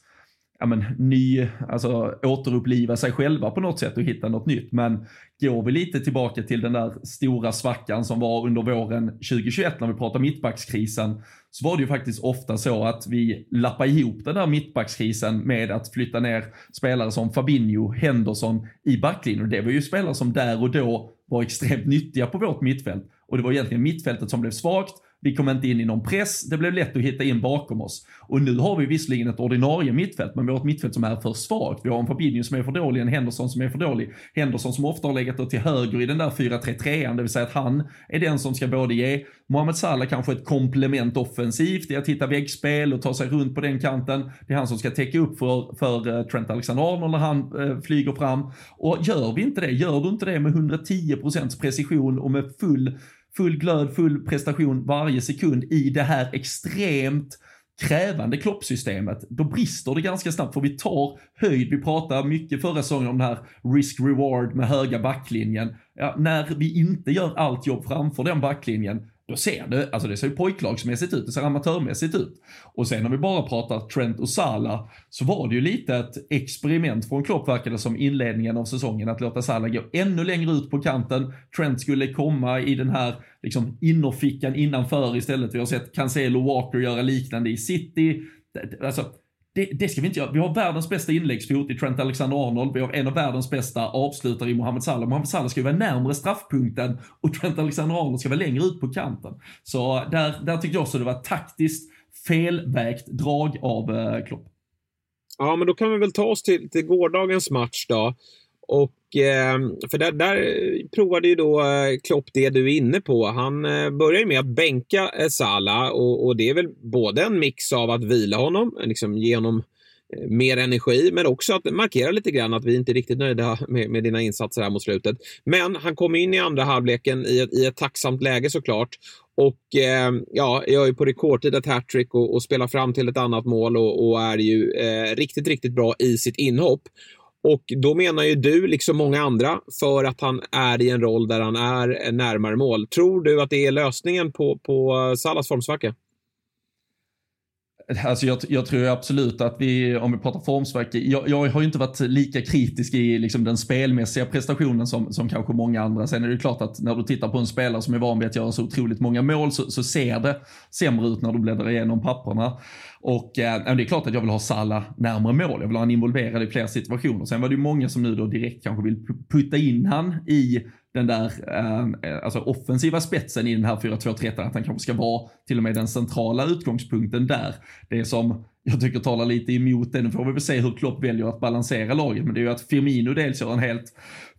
ja, men, ny, alltså återuppliva sig själva på något sätt och hitta något nytt. Men går vi lite tillbaka till den där stora svackan som var under våren 2021 när vi pratar mittbackskrisen, så var det ju faktiskt ofta så att vi lappade ihop den där mittbackskrisen med att flytta ner spelare som Fabinho, Henderson i backlinjen. Det var ju spelare som där och då var extremt nyttiga på vårt mittfält. Och det var egentligen mittfältet som blev svagt vi kom inte in i någon press, det blev lätt att hitta in bakom oss. Och nu har vi visserligen ett ordinarie mittfält, men vi har ett mittfält som är för svagt. Vi har en Fabinho som är för dålig, en Henderson som är för dålig. Henderson som ofta har legat till höger i den där 4-3-3an, det vill säga att han är den som ska både ge Mohamed Salah kanske ett komplement offensivt i att hitta väggspel och ta sig runt på den kanten. Det är han som ska täcka upp för, för eh, Trent Alexander-Arnold när han eh, flyger fram. Och gör vi inte det, gör du inte det med 110 procents precision och med full full glöd, full prestation varje sekund i det här extremt krävande kloppsystemet, då brister det ganska snabbt för vi tar höjd. Vi pratade mycket förra säsongen om det här risk-reward med höga backlinjen. Ja, när vi inte gör allt jobb framför den backlinjen, då ser det, alltså det ser ju pojklagsmässigt ut, det ser amatörmässigt ut. Och sen när vi bara pratar Trent och Salah, så var det ju lite ett experiment från Klopp verkade som inledningen av säsongen, att låta Salah gå ännu längre ut på kanten. Trent skulle komma i den här liksom innerfickan innanför istället. Vi har sett Cancelo Walker göra liknande i City. Alltså, det, det, ska vi inte göra. Vi har världens bästa inläggsfot i Trent Alexander-Arnold. Vi har en av världens bästa avslutare i Mohamed Salah. Mohamed Salah ska ju vara närmre straffpunkten och Trent Alexander-Arnold ska vara längre ut på kanten. Så där, där tyckte jag också det var taktiskt felvägt drag av eh, Klopp. Ja, men då kan vi väl ta oss till, till gårdagens match då. Och ehm, för där, där provade ju då eh, Klopp det du är inne på. Han eh, börjar med att bänka eh, Salah och, och, det är väl både en mix av att vila honom, liksom ge honom mer energi, men också att markera lite grann att vi inte är riktigt nöjda med, med dina insatser här mot slutet. Men han kom in i andra halvleken i ett, i ett tacksamt läge såklart. Och eh, ja, gör ju på rekordtid ett hattrick och, och spelar fram till ett annat mål och, och är ju eh, riktigt, riktigt bra i sitt inhopp. Och då menar ju du, liksom många andra, för att han är i en roll där han är närmare mål. Tror du att det är lösningen på, på Salas formsvacka? Alltså jag, jag, tror absolut att vi, om vi pratar formsvacka, jag, jag, har ju inte varit lika kritisk i liksom den spelmässiga prestationen som, som kanske många andra. Sen är det ju klart att när du tittar på en spelare som är van vid att göra så otroligt många mål så, så ser det sämre ut när du bläddrar igenom papperna. Och eh, det är klart att jag vill ha Salah närmare mål. Jag vill ha honom involverad i fler situationer. Sen var det ju många som nu då direkt kanske vill putta in han i den där ehm, eh, alltså offensiva spetsen i den här 4-2-3 att han kanske ska vara till och med den centrala utgångspunkten där. Det som jag tycker talar lite emot det. Nu får vi väl se hur Klopp väljer att balansera laget, men det är ju att Firmino dels gör en helt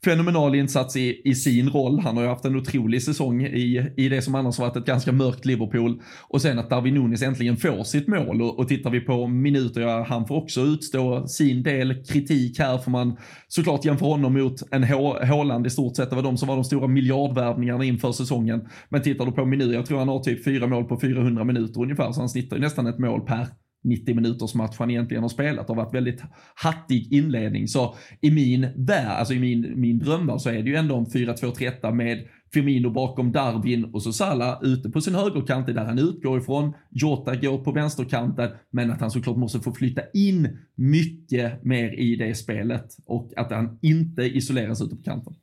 fenomenal insats i, i sin roll. Han har ju haft en otrolig säsong i, i det som annars varit ett ganska mörkt Liverpool. Och sen att Darwin Nunes äntligen får sitt mål och, och tittar vi på minuter, ja, han får också utstå sin del kritik här får man såklart jämföra honom mot en Håland i stort sett. Det var de som var de stora miljardvärvningarna inför säsongen. Men tittar du på minuter, jag tror han har typ fyra mål på 400 minuter ungefär, så han snittar ju nästan ett mål per 90 minuters match han egentligen har spelat Det har varit väldigt hattig inledning. Så i min värld, alltså i min, min drömvärld så är det ju ändå en 4-2-3-1 med Firmino bakom Darwin och så Salah ute på sin högerkant, där han utgår ifrån. Jota går på vänsterkanten, men att han såklart måste få flytta in mycket mer i det spelet och att han inte isoleras ute på kanten.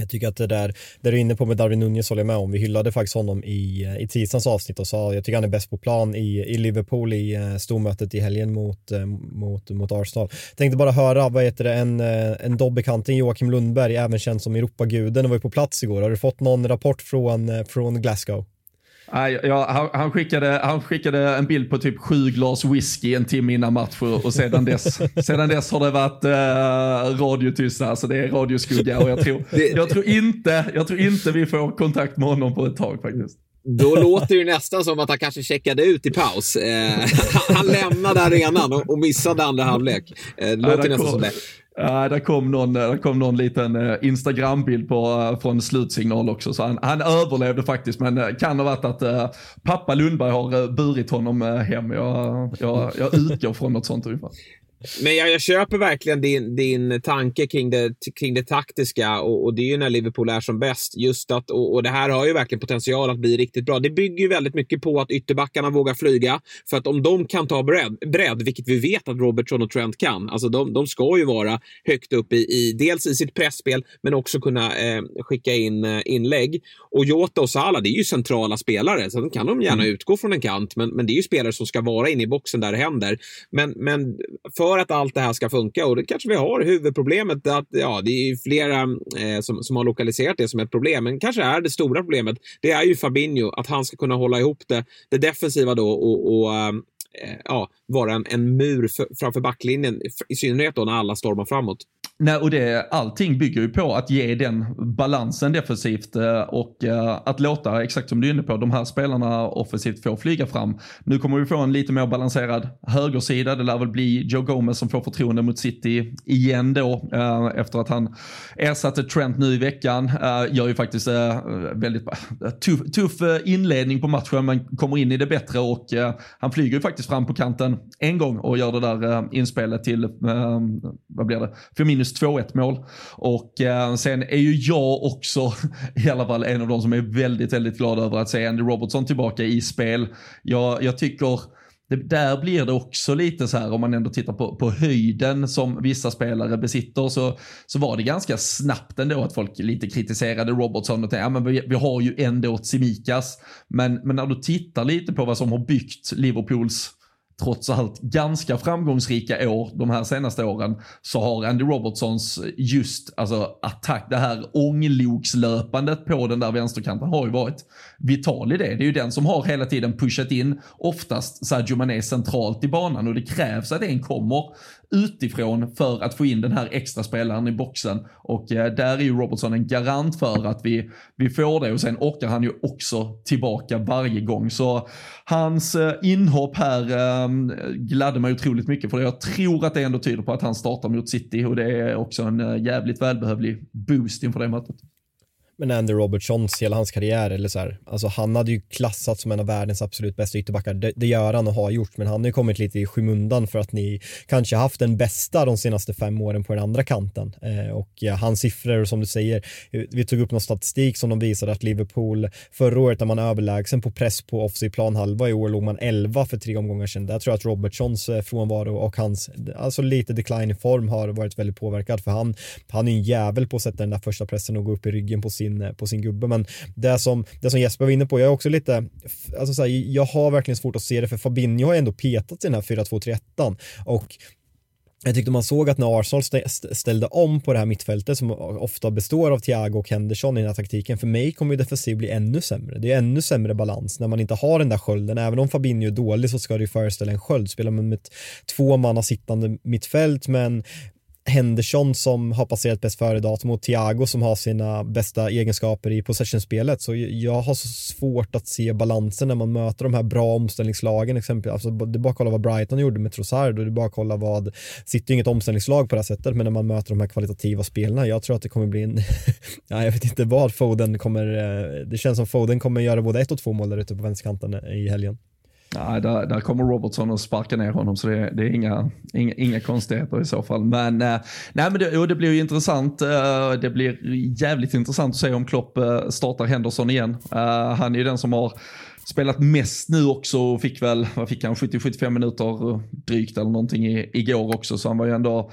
Jag tycker att det där, det du är inne på med Darwin Nunez håller jag med om. Vi hyllade faktiskt honom i, eh, i tisdagens avsnitt och sa jag tycker han är bäst på plan i, i Liverpool i eh, stormötet i helgen mot, eh, mot, mot Arsenal. Tänkte bara höra, vad heter det, en, en Dobbekanting, Joakim Lundberg, även känd som Europaguden, var ju på plats igår. Har du fått någon rapport från, från Glasgow? Nej, ja, han, han, skickade, han skickade en bild på typ sju glas whisky en timme innan match och sedan dess, sedan dess har det varit uh, radiotysta, alltså det är radioskugga och jag tror, jag, tror inte, jag tror inte vi får kontakt med honom på ett tag faktiskt. Då låter det ju nästan som att han kanske checkade ut i paus. Eh, han lämnade arenan och, och missade andra halvlek. Eh, det låter nästan som det. Uh, där kom någon, eh, där kom någon liten uh, Instagram-bild på, uh, från slutsignal också, så han, han överlevde faktiskt, men uh, kan ha varit att uh, pappa Lundberg har uh, burit honom hem. Jag, jag, jag utgår från något sånt ungefär. Men jag, jag, köper verkligen din, din tanke kring det, kring det taktiska och, och, det är ju när Liverpool är som bäst. Just att, och, och, det här har ju verkligen potential att bli riktigt bra. Det bygger ju väldigt mycket på att ytterbackarna vågar flyga. För att om de kan ta bredd, bredd vilket vi vet att Robertson och Trent kan. Alltså de, de ska ju vara högt upp i, i dels i sitt pressspel men också kunna eh, skicka in eh, inlägg. Och Jota och Salah, det är ju centrala spelare. Så kan de gärna mm. utgå från en kant. Men, men det är ju spelare som ska vara inne i boxen där det händer. Men, men för för att allt det här ska funka, och det kanske vi har huvudproblemet, att ja, det är flera eh, som, som har lokaliserat det som ett problem, men kanske är det stora problemet, det är ju Fabinho, att han ska kunna hålla ihop det, det defensiva då och, och eh, Eh, ja, vara en, en mur för, framför backlinjen, i synnerhet då när alla stormar framåt. Nej, och det, allting bygger ju på att ge den balansen defensivt eh, och eh, att låta, exakt som du är inne på, de här spelarna offensivt få flyga fram. Nu kommer vi få en lite mer balanserad högersida. Det lär väl bli Joe Gomez som får förtroende mot City igen då efter att han ersatte Trent nu i veckan. Gör ju faktiskt väldigt tuff, tuff inledning på matchen men kommer in i det bättre och han flyger ju faktiskt fram på kanten en gång och gör det där eh, inspelet till, eh, vad blir det, för minus 2-1 mål. Och eh, sen är ju jag också i alla fall en av de som är väldigt, väldigt glad över att se Andy Robertson tillbaka i spel. Jag, jag tycker det, där blir det också lite så här om man ändå tittar på, på höjden som vissa spelare besitter så, så var det ganska snabbt ändå att folk lite kritiserade Robertson och tänkte ja, men vi, vi har ju ändå Tsimikas. Men, men när du tittar lite på vad som har byggt Liverpools trots allt ganska framgångsrika år de här senaste åren så har Andy Robertsons just alltså attack, det här ånglokslöpandet på den där vänsterkanten har ju varit vital i det. Det är ju den som har hela tiden pushat in oftast Sadio Mané centralt i banan och det krävs att en kommer utifrån för att få in den här extra spelaren i boxen. Och eh, där är ju Robertson en garant för att vi, vi får det och sen åker han ju också tillbaka varje gång. Så hans eh, inhopp här eh, gladde mig otroligt mycket för jag tror att det ändå tyder på att han startar mot City och det är också en eh, jävligt välbehövlig boost inför det mötet. Men Andy Robertsons, hela hans karriär, eller så här, alltså han hade ju klassat som en av världens absolut bästa ytterbackar. Det, det gör han och har gjort, men han har ju kommit lite i skymundan för att ni kanske haft den bästa de senaste fem åren på den andra kanten. Eh, och ja, hans siffror, som du säger, vi tog upp någon statistik som de visade att Liverpool förra året, när man överlägsen på press på offside planhalva, i år låg man 11 för tre omgångar sedan. Där tror jag att Robertsons eh, frånvaro och hans, alltså lite decline i form har varit väldigt påverkad, för han, han är en jävel på att sätta den där första pressen och gå upp i ryggen på sin sin, eh, på sin gubbe. Men det som, det som Jesper var inne på, jag är också lite, alltså så här, jag har verkligen svårt att se det för Fabinho har ändå petat i den här 4-2-3-1 och jag tyckte man såg att när Arsenal ställde om på det här mittfältet som ofta består av Thiago och Henderson i den här taktiken, för mig kommer ju defensiv bli ännu sämre. Det är ännu sämre balans när man inte har den där skölden. Även om Fabinho är dålig så ska det ju föreställa en sköld. Spelar man med två manna sittande mittfält men Henderson som har passerat bäst före-datum och Thiago som har sina bästa egenskaper i possessionspelet. Så jag har så svårt att se balansen när man möter de här bra omställningslagen. Exempelvis. Alltså, det är bara att kolla vad Brighton gjorde med Trossard och det är bara att kolla vad, sitter ju inget omställningslag på det här sättet, men när man möter de här kvalitativa spelarna, jag tror att det kommer bli en, ja, jag vet inte vad Foden kommer, eh, det känns som Foden kommer göra både ett och två mål där ute på vänsterkanten i helgen. Nej, där, där kommer Robertson att sparka ner honom så det, det är inga, inga, inga konstigheter i så fall. Men, eh, nej, men det, det blir ju intressant. Eh, det blir jävligt intressant att se om Klopp eh, startar Henderson igen. han är ju den som har spelat mest nu också och fick väl, vad fick han, 70-75 minuter drygt eller någonting i, igår också. Så han var ju ändå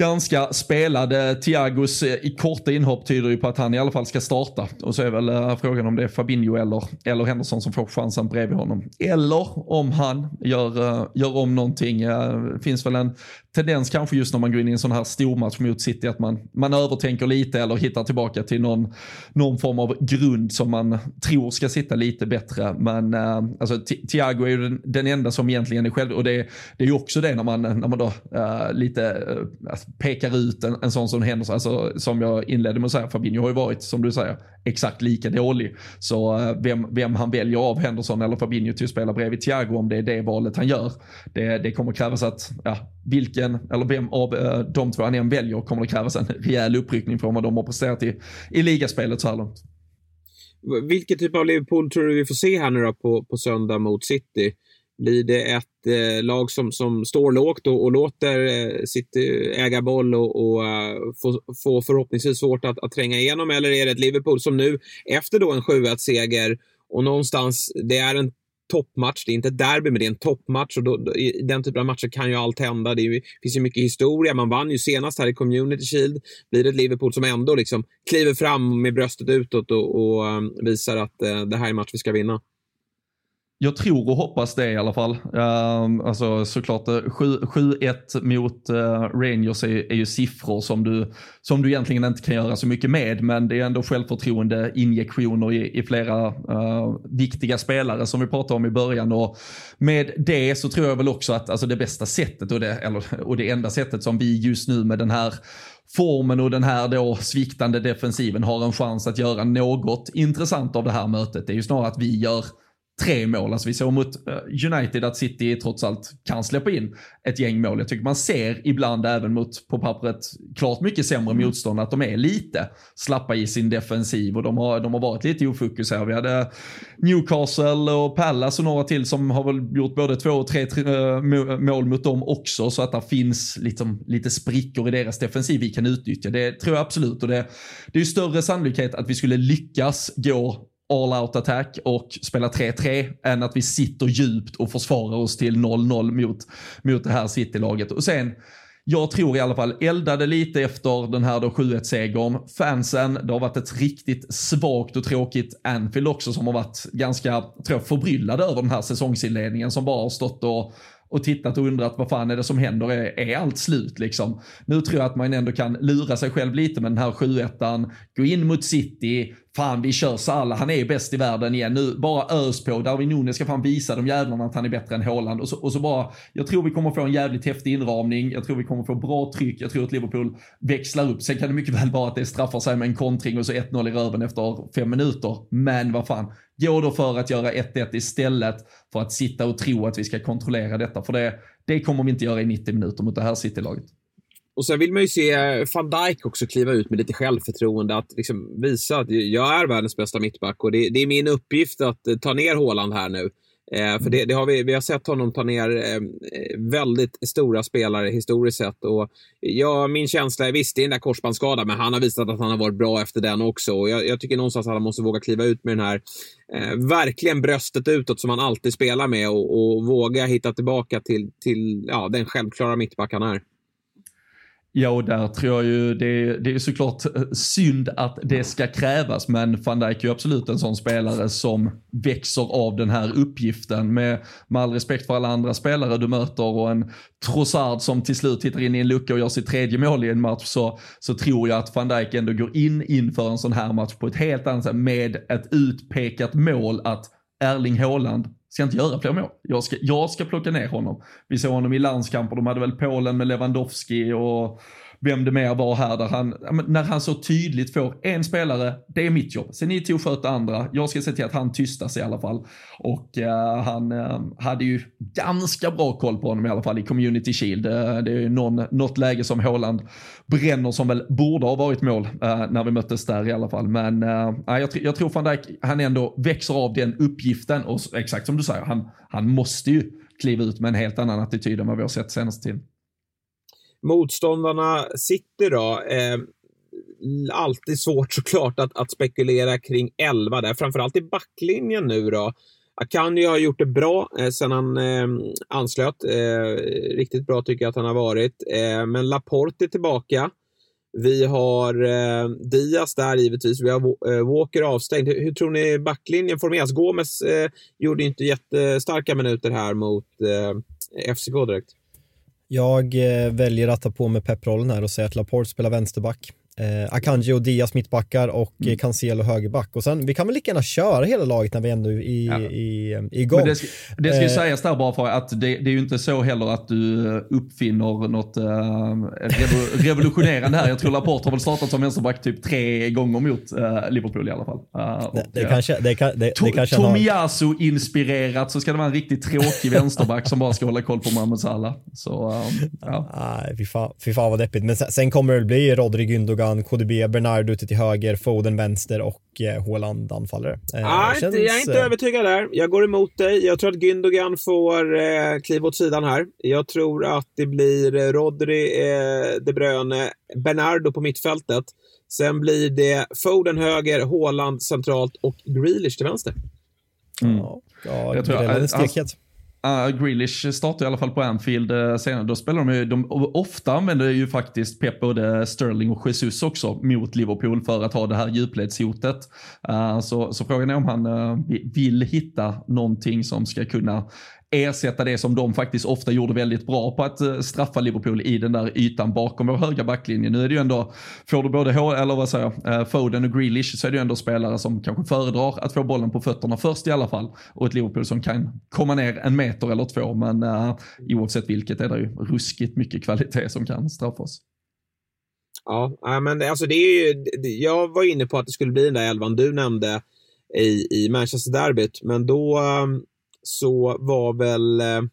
ganska spelad. Thiagos eh, i korta inhopp tyder ju på att han i alla fall ska starta. Och så är väl eh, frågan om det är Fabinho eller, eller Henderson som får chansen bredvid honom. Eller om han gör, eh, gör om någonting. Det finns väl en tendens kanske just när man går in i en sån här stormatch mot City att man, man övertänker lite eller hittar tillbaka till någon, någon form av grund som man tror ska sitta lite bättre. Men äh, alltså, Thiago är ju den, den, enda som egentligen är själv och det, det är ju också det när man, när man då äh, lite äh, pekar ut en, en sån som Henderson, alltså, som jag inledde med att säga, Fabinho har ju varit som du säger exakt lika dålig. Så vem, vem han väljer av Henderson eller Fabinho till att spela bredvid Thiago om det är det valet han gör. Det, det kommer krävas att, ja, vilken, eller vem av eh, de två han än väljer kommer det krävas en rejäl uppryckning från vad de har presterat i, i ligaspelet så här långt. Vilken typ av Liverpool tror du vi får se här nu då på, på söndag mot City? Blir det ett eh, lag som, som står lågt och, och låter eh, City äga boll och, och uh, få, få förhoppningsvis svårt att, att tränga igenom? Eller är det ett Liverpool som nu, efter då en 7-1-seger och någonstans, det är en toppmatch. Det är inte ett derby, men det är en toppmatch. Och då, då, I den typen av matcher kan ju allt hända. Det ju, finns ju mycket historia. Man vann ju senast här i Community Shield. Blir det ett Liverpool som ändå liksom kliver fram med bröstet utåt och, och um, visar att uh, det här är en match vi ska vinna? Jag tror och hoppas det i alla fall. Um, alltså såklart eh, 7-1 mot uh, Rangers är, är, ju siffror som du, som du egentligen inte kan göra så mycket med. Men det är ändå självförtroende injektioner i, i flera uh, viktiga spelare som vi pratade om i början. Och med det så tror jag väl också att alltså det bästa sättet och det, eller, och det enda sättet som vi just nu med den här formen och den här då sviktande defensiven har en chans att göra något intressant av det här mötet. Det är ju snarare att vi gör tre mål. Alltså vi såg mot eh, United att City trots allt kan släppa in ett gäng mål. Jag tycker man ser ibland även mot, på pappret, klart mycket sämre mm. motstånd att de är lite slappa i sin defensiv och de har, de har varit lite ofokus här. Vi hade Newcastle och Palace och några till som har väl gjort både två och tre, tre äh, mål mot dem också så att det finns liksom, lite sprickor i deras defensiv vi kan utnyttja. Det tror jag absolut och det, det är ju större sannolikhet att vi skulle lyckas gå all out attack och spela 3-3 än att vi sitter djupt och försvarar oss till 0-0 mot, mot det här City-laget. Och sen, jag tror i alla fall, eldade lite efter den här 7-1-segern. Fansen, det har varit ett riktigt svagt och tråkigt Anfield också som har varit ganska, tror jag, förbryllade över den här säsongsinledningen som bara har stått och och tittat och undrat vad fan är det som händer? Är, är allt slut liksom? Nu tror jag att man ändå kan lura sig själv lite med den här 7-1, gå in mot City, fan vi kör Salah, han är bäst i världen igen. Nu, bara ös på, Darwin Nunes ska fan visa de jävlarna att han är bättre än Haaland. Och så, och så bara, jag tror vi kommer få en jävligt häftig inramning, jag tror vi kommer få bra tryck, jag tror att Liverpool växlar upp, sen kan det mycket väl vara att det straffar sig med en kontring och så 1-0 i röven efter fem minuter, men vad fan, gå då för att göra 1-1 istället för att sitta och tro att vi ska kontrollera detta, för det, det kommer vi inte göra i 90 minuter mot det här City-laget. Och sen vill man ju se eh, van Dijk också kliva ut med lite självförtroende. Att liksom visa att jag är världens bästa mittback och det, det är min uppgift att eh, ta ner Håland här nu. Eh, för det, det, har vi, vi har sett honom ta ner ehm, eh, väldigt stora spelare historiskt sett. Och ja, min känsla är visst, det är den där korsbandsskadan, men han har visat att han har varit bra efter den också. Och jag, jag tycker någonstans att han måste våga kliva ut med den här, eh, verkligen bröstet utåt som han alltid spelar med och, och våga hitta tillbaka till, till ja, den självklara mittback han är. Ja, och där tror jag ju det, det är såklart eh, synd att det ska krävas, men van Dijk är ju absolut en sån spelare som växer av den här uppgiften. Med, med all respekt för alla andra spelare du möter och en Trossard som till slut hittar in i en lucka och gör sitt tredje mål i en match så, så tror jag att van Dijk ändå går in inför en sån här match på ett helt annat sätt med ett utpekat mål att Erling Haaland ska inte göra fler mål. Jag ska, jag ska plocka ner honom. Vi såg honom i landskamper, de hade väl Polen med Lewandowski och vem det mer var här, där han, när han så tydligt får en spelare, det är mitt jobb. Sen ni tog sköt sköta andra, jag ska se till att han tystas i alla fall. Och eh, han eh, hade ju ganska bra koll på honom i alla fall i Community Shield. Eh, det är ju någon, något läge som Håland bränner som väl borde ha varit mål eh, när vi möttes där i alla fall. Men eh, jag, jag tror van Dijk, han ändå växer av den uppgiften och exakt som du säger, han, han måste ju kliva ut med en helt annan attityd än vad vi har sett senaste tiden motståndarna sitter då. Eh, alltid svårt såklart att, att spekulera kring 11 där, framförallt i backlinjen nu då. Akanji har gjort det bra eh, sen han eh, anslöt. Eh, riktigt bra tycker jag att han har varit. Eh, men Laporte är tillbaka. Vi har eh, Diaz där givetvis. Vi har eh, Walker avstängd. Hur, hur, tror ni backlinjen formeras? Gomes eh, gjorde inte jättestarka minuter här mot eh, FCK direkt. Jag eh, väljer att ta på mig pepprollen här och säga att Laporte spelar vänsterback. Eh, Akanji och Diaz mittbackar och mm. Cancelo högerback. Och sen, vi kan väl lika gärna köra hela laget när vi ändå är i, ja. i, i, igång. Men det, det ska ju eh, sägas där bara för att det, det, är ju inte så heller att du uppfinner något uh, revolutionerande här. Jag tror Laporte har väl startat som vänsterback typ tre gånger mot uh, Liverpool i alla fall. Uh, det, det, kanske, det, kan, det, to, det kanske Tomiyasu-inspirerat så ska det vara en riktigt tråkig vänsterback som bara ska hålla koll på Mohamed Salah. Så, um, ja. Nej, fy fan, fy fan vad deppigt. Men sen, sen kommer det bli Rodri Gündogan Gündogan, KDB, Bernardo ute till höger, Foden vänster och eh, Haaland anfallare. Eh, ah, känns, jag är inte eh, övertygad där. Jag går emot dig. Jag tror att Gündogan får eh, kliva åt sidan här. Jag tror att det blir Rodri, eh, De Bruyne, Bernardo på mittfältet. Sen blir det Foden höger, Haaland centralt och Grealish till vänster. Mm. Ja, jag tror att, alltså, Uh, Grealish startar i alla fall på Anfield uh, senare. Då spelar de ju, de, ofta använder ju faktiskt Pep både Sterling och Jesus också mot Liverpool för att ha det här djupledshotet. Uh, så, så frågan är om han uh, vill hitta någonting som ska kunna ersätta det som de faktiskt ofta gjorde väldigt bra på att eh, straffa Liverpool i den där ytan bakom vår höga backlinje. Nu är det ju ändå, får du både eller vad säger jag, eh, Foden och Grealish så är det ju ändå spelare som kanske föredrar att få bollen på fötterna först i alla fall. Och ett Liverpool som kan komma ner en meter eller två men uh, oavsett vilket är det ju ruskigt mycket kvalitet som kan straffa oss. Ja, men alltså det är ju, jag var inne på att det skulle bli den där elvan du nämnde i, i Manchester-derbyt, men då um så var väl eh,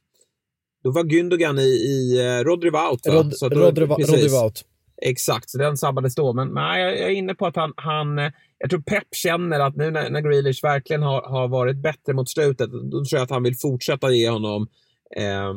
då var Gündogan i, i eh, Rodri var out. Rod, så då, Rodri, Rodri var out. Exakt, så den sabbades då. Men nej, jag är inne på att han, han eh, jag tror Pep känner att nu när, när Grealish verkligen har, har varit bättre mot slutet, då tror jag att han vill fortsätta ge honom eh,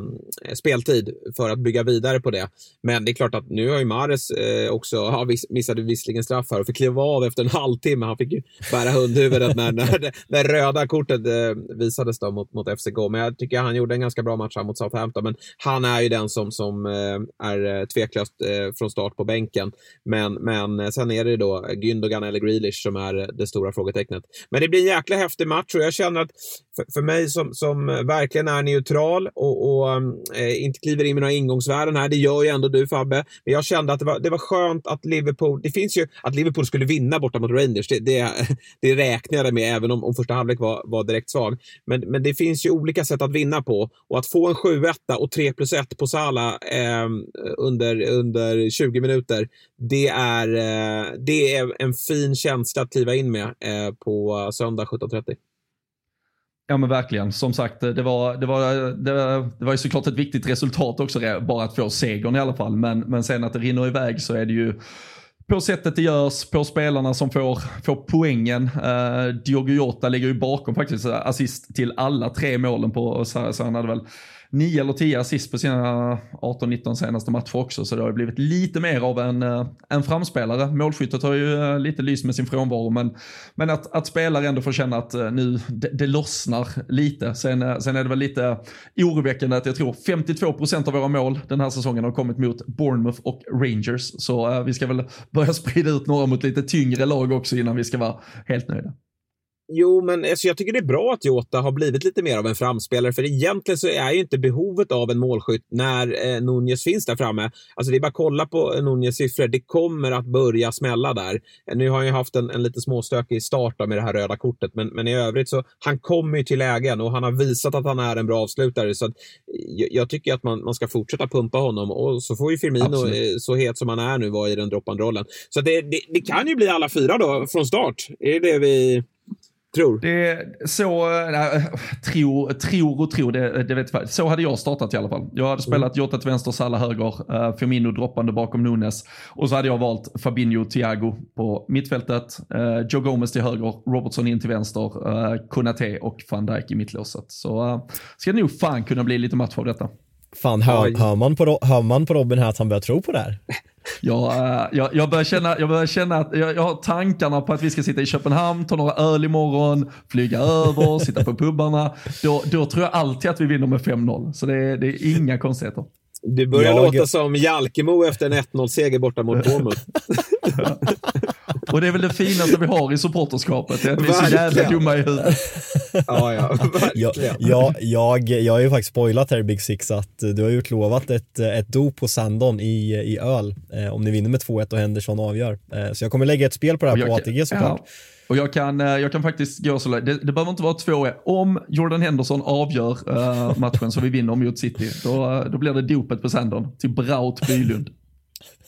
speltid för att bygga vidare på det. Men det är klart att nu har ju Mares eh, också, ja, missade visserligen straff här och fick kliva av efter en halvtimme. Han fick ju bära hundhuvudet när, när det, när röda kortet eh, visades då mot, mot FCK. Men jag tycker han gjorde en ganska bra match här mot Southampton. Men han är ju den som, som eh, är eh, tveklöst eh, från start på bänken. Men, men eh, sen är det då Gündogan eller Grealish som är det stora frågetecknet. Men det blir en jäkla häftig match och jag känner att för, för mig som, som verkligen är neutral och, och um, eh, inte kliver in med några ingångsvärden här. Det gör ju ändå du Fabbe. Men jag kände att det var, det var skönt att Liverpool, det finns ju att Liverpool skulle vinna borta mot Rangers. Det, det, det räknade jag med även om, om första halvlek var, var direkt svag. Men, men det finns ju olika sätt att vinna på och att få en 7-1 och 3 plus 1 på Salah eh, under, under 20 minuter. Det är, eh, det är en fin känsla att kliva in med eh, på söndag 17.30. Ja men verkligen. Som sagt, det var, det var, det var, det var ju såklart ett viktigt resultat också, bara att få segern i alla fall. Men, men sen att det rinner iväg så är det ju på sättet det görs, på spelarna som får, får poängen. Uh, Diogo Jota ligger ju bakom faktiskt eh, assist till alla tre målen på, så, så han hade väl 9 eller 10 assist på sina 18-19 senaste matcher också, så det har ju blivit lite mer av en, eh, en framspelare. Målskyttet har ju eh, lite lyst med sin frånvaro, men, men att, att spelare ändå får känna att eh, nu det, det lossnar lite. Sen, sen är det väl lite oroväckande att jag tror 52% av våra mål den här säsongen har kommit mot Bournemouth och Rangers, så vi ska väl börja sprida ut några mot lite tyngre lag också innan vi ska vara helt nöjda. Jo, men alltså, jag tycker det är bra att Jota har blivit lite mer av en framspelare, för egentligen så är ju inte behovet av en målskytt när eh, Nunez finns där framme. Alltså det är bara att kolla på Nunez siffror. Det kommer att börja smälla där. Nu har han ju haft en, en lite småstökig start med det här röda kortet, men, men i övrigt så han kommer ju till lägen och han har visat att han är en bra avslutare. Så att, jag, jag, tycker att man, man ska fortsätta pumpa honom och så får ju Firmino, eh, så het som han är nu, vara i den droppande rollen. Så det, det, det kan ju bli alla fyra då från start. Är det det vi Tror? Det, så, nej, tror, tror och tror, det, det vet jag Så hade jag startat i alla fall. Jag hade spelat mm. Jota till vänster, Salah höger, uh, Firmino droppande bakom Nunes. Och så hade jag valt Fabinho Thiago på mittfältet, uh, Joe Gomez till höger, Robertson in till vänster, uh, Konate och van Dijk i mittlåset. Så uh, ska det nog fan kunna bli lite match av detta. Fan, hör, hör, man på, hör man på Robin här att han börjar tro på det här? Jag, eh, jag, jag, börjar känna, jag börjar känna att jag, jag, har tankarna på att vi ska sitta i Köpenhamn, ta några öl imorgon, flyga över, sitta på pubbarna. Då, då tror jag alltid att vi vinner med 5-0. Så det, det är inga konstigheter. Du börjar jag... låta som Jalkemo efter en 1-0-seger borta mot Bournemouth. Och det är väl det finaste vi har i supporterskapet, att vi är så jävla dumma i huvudet. ja, ja, verkligen. Jag, jag, jag har ju faktiskt spoilat här i Big Six att du har utlovat ett, ett dop på Sandon i, i öl eh, om ni vinner med 2-1 och Henderson avgör. Eh, så jag kommer lägga ett spel på det här på ATG såklart. Ja. Och jag kan, eh, jag kan faktiskt gå så långt, det, det behöver inte vara 2-1. Om Jordan Henderson avgör uh, matchen så vi vinner mot City, då, då blir det dopet på Sandon till Braut Bylund.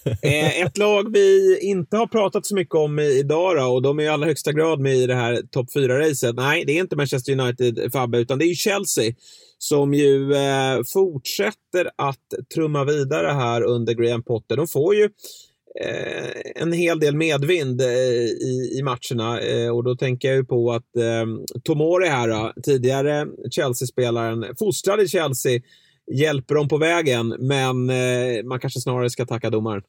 Eh, ett lag vi inte har pratat så mycket om idag då, och de är i allra högsta grad med i det här topp 4-racet. Nej, det är inte Manchester United, Fabbe, utan det är Chelsea som ju eh, fortsätter att trumma vidare här under Graham Potter. De får ju eh, en hel del medvind eh, i, i matcherna. och då tänker jag ju på att Tomori här, då, tidigare Chelsea-spelaren, fostrad i Chelsea, hjälper dem på vägen, men eh, man kanske snarare ska tacka domaren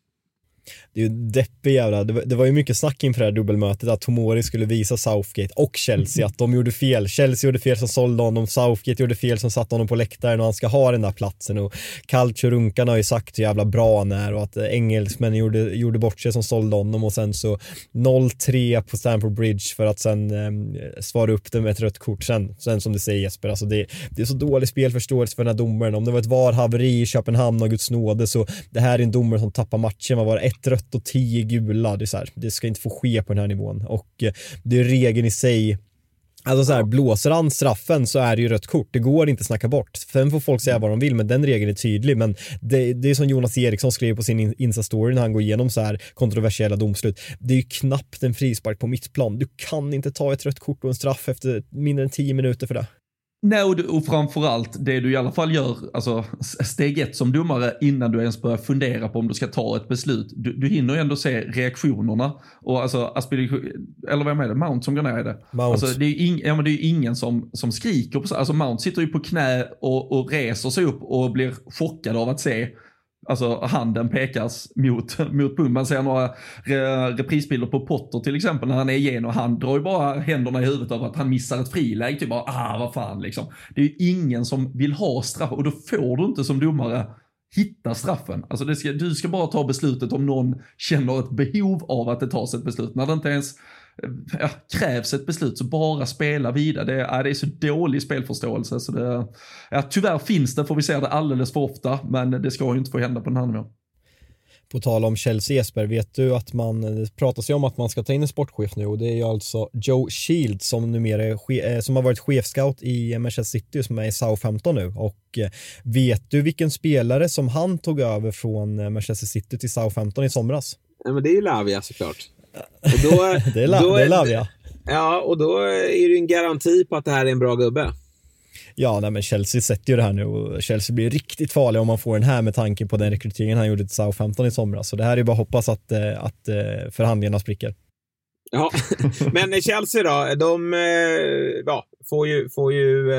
det är ju deppig jävla, det var, det var ju mycket snack inför det här dubbelmötet att Tomori skulle visa Southgate och Chelsea att de gjorde fel. Chelsea gjorde fel som sålde honom, Southgate gjorde fel som satte honom på läktaren och han ska ha den där platsen. Och Calcio Runkarna har ju sagt hur jävla bra han är och att engelsmännen gjorde, gjorde bort sig som sålde honom. Och sen så 0-3 på Stamford Bridge för att sen eh, svara upp det med ett rött kort sen, sen som du säger Jesper, alltså det, det är så dålig spelförståelse för den här domaren. Om det var ett VAR-haveri i Köpenhamn och Guds nåde så det här är en domare som tappar matchen, vad var det, ett rött och tio gula. Det, är så här, det ska inte få ske på den här nivån och eh, det är regeln i sig Alltså så här, blåser han straffen så är det ju rött kort. Det går inte att snacka bort. Sen får folk säga vad de vill, men den regeln är tydlig. Men det, det är som Jonas Eriksson skrev på sin Insta-story när han går igenom så här kontroversiella domslut. Det är ju knappt en frispark på mittplan. Du kan inte ta ett rött kort och en straff efter mindre än tio minuter för det. Nej, och, och framförallt det du i alla fall gör, alltså steg ett som domare innan du ens börjar fundera på om du ska ta ett beslut. Du, du hinner ju ändå se reaktionerna. Och alltså, eller vem är det, Mount som går ner i det? Mount. Alltså, det är ju ing, ja, men det är ingen som, som skriker på. Alltså Mount sitter ju på knä och, och reser sig upp och blir chockad av att se Alltså handen pekas mot, mot pung. Man ser några re, reprisbilder på Potter till exempel när han är igenom. Han drar ju bara händerna i huvudet över att han missar ett friläge. Typ bara, ah vad fan liksom. Det är ju ingen som vill ha straff och då får du inte som domare hitta straffen. Alltså ska, du ska bara ta beslutet om någon känner ett behov av att det tas ett beslut. När det inte ens ja, krävs ett beslut så bara spela vidare. Det är, det är så dålig spelförståelse så det, ja, tyvärr finns det, får vi se det alldeles för ofta, men det ska ju inte få hända på den här nivån. På tal om Chelsea Jesper, vet du att man, det pratas ju om att man ska ta in en sportchef nu och det är ju alltså Joe Shields som numera är, eh, som har varit chefscout i Manchester City som är i Southampton nu och eh, vet du vilken spelare som han tog över från eh, Manchester City till Southampton i somras? Ja, men det är ju Lavia såklart. Och då, det är, la, då det är Lavia. Ja, och då är det en garanti på att det här är en bra gubbe. Ja, nej, men Chelsea sätter ju det här nu och Chelsea blir riktigt farliga om man får den här med tanke på den rekryteringen han gjorde till Southampton i somras. Så det här är bara att hoppas att, eh, att eh, förhandlingarna spricker. Ja, men Chelsea då, de eh, ja, får ju, får ju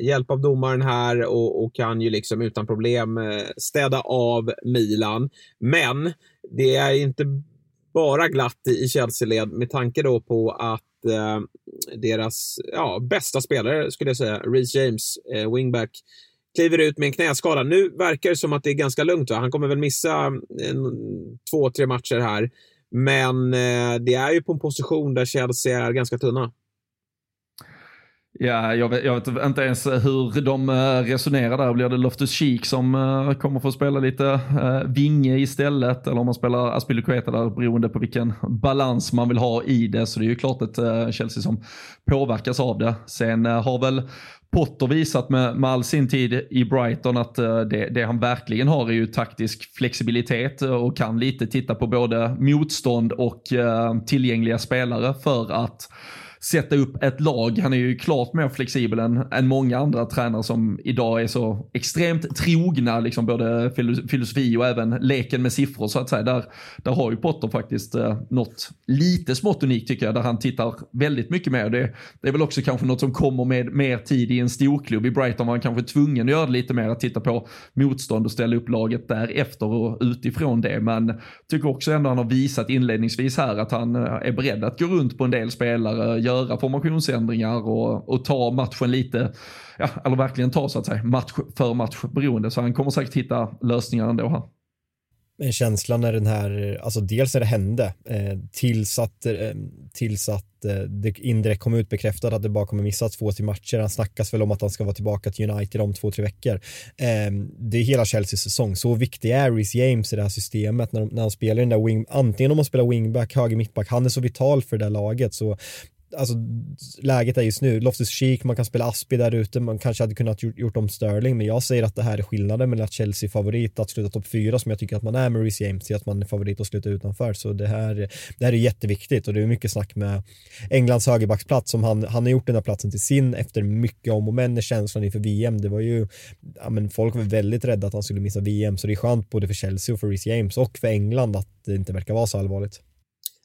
hjälp av domaren här och, och, kan ju liksom utan problem städa av Milan. Men det är inte bara glatt i Chelsea-led med tanke då på att eh, deras ja, bästa spelare, skulle jag säga, Reece James, eh, wingback, kliver ut med en knäskada. Nu verkar det som att det är ganska lugnt. Va? Han kommer väl missa eh, en, två, tre matcher här. Men eh, det är ju på en position där Chelsea är ganska tunna. Ja, jag vet, jag vet, inte ens hur de eh, resonerar där. Blir det Loftus Cheek som eh, kommer få spela lite eh, vinge istället? Eller om man spelar Aspilicueta där beroende på vilken balans man vill ha i det. Så det är ju klart ett Chelsea som påverkas av det. Sen har väl Potter visat med, med all sin tid i Brighton att det, det, han verkligen har är ju taktisk flexibilitet och kan lite titta på både motstånd och tillgängliga spelare för att sätta upp ett lag. Han är ju klart mer flexibel än, än många andra tränare som idag är så extremt trogna, liksom både filosofi och även leken med siffror så att säga. Där, där har ju Potter faktiskt eh, något lite smått unikt tycker jag, där han tittar väldigt mycket mer. Det, det är väl också kanske något som kommer med mer tid i en storklubb. I Brighton var han kanske tvungen att göra det lite mer, att titta på motstånd och ställa upp laget därefter och utifrån det. Men tycker också ändå han har visat inledningsvis här att han eh, är beredd att gå runt på en del spelare, göra formationsändringar och, och ta matchen lite, ja, eller verkligen ta så att säga match för match beroende. Så han kommer säkert hitta lösningar ändå här. Men känslan när den här, alltså dels när det hände, eh, tills att, eh, tills att eh, det indirekt kom ut bekräftat att det bara kommer missa två till matcher. Han snackas väl om att han ska vara tillbaka till United om två, tre veckor. Eh, det är hela Chelseas säsong. Så viktig är Reece James i det här systemet när, när han spelar den där wing, antingen om man spelar wingback, höger mittback, han är så vital för det där laget så alltså, läget är just nu. Loftus Cheek, man kan spela Aspi där ute, man kanske hade kunnat gjort, gjort om Sterling, men jag säger att det här är skillnaden mellan att Chelsea är favorit att sluta topp fyra som jag tycker att man är med Reece James, till att man är favorit att sluta utanför. Så det här, det här är jätteviktigt och det är mycket snack med Englands högerbacksplats som han, han har gjort den här platsen till sin efter mycket om och men är känslan inför VM. Det var ju, ja men folk var väldigt rädda att han skulle missa VM, så det är skönt både för Chelsea och för Reece James och för England att det inte verkar vara så allvarligt.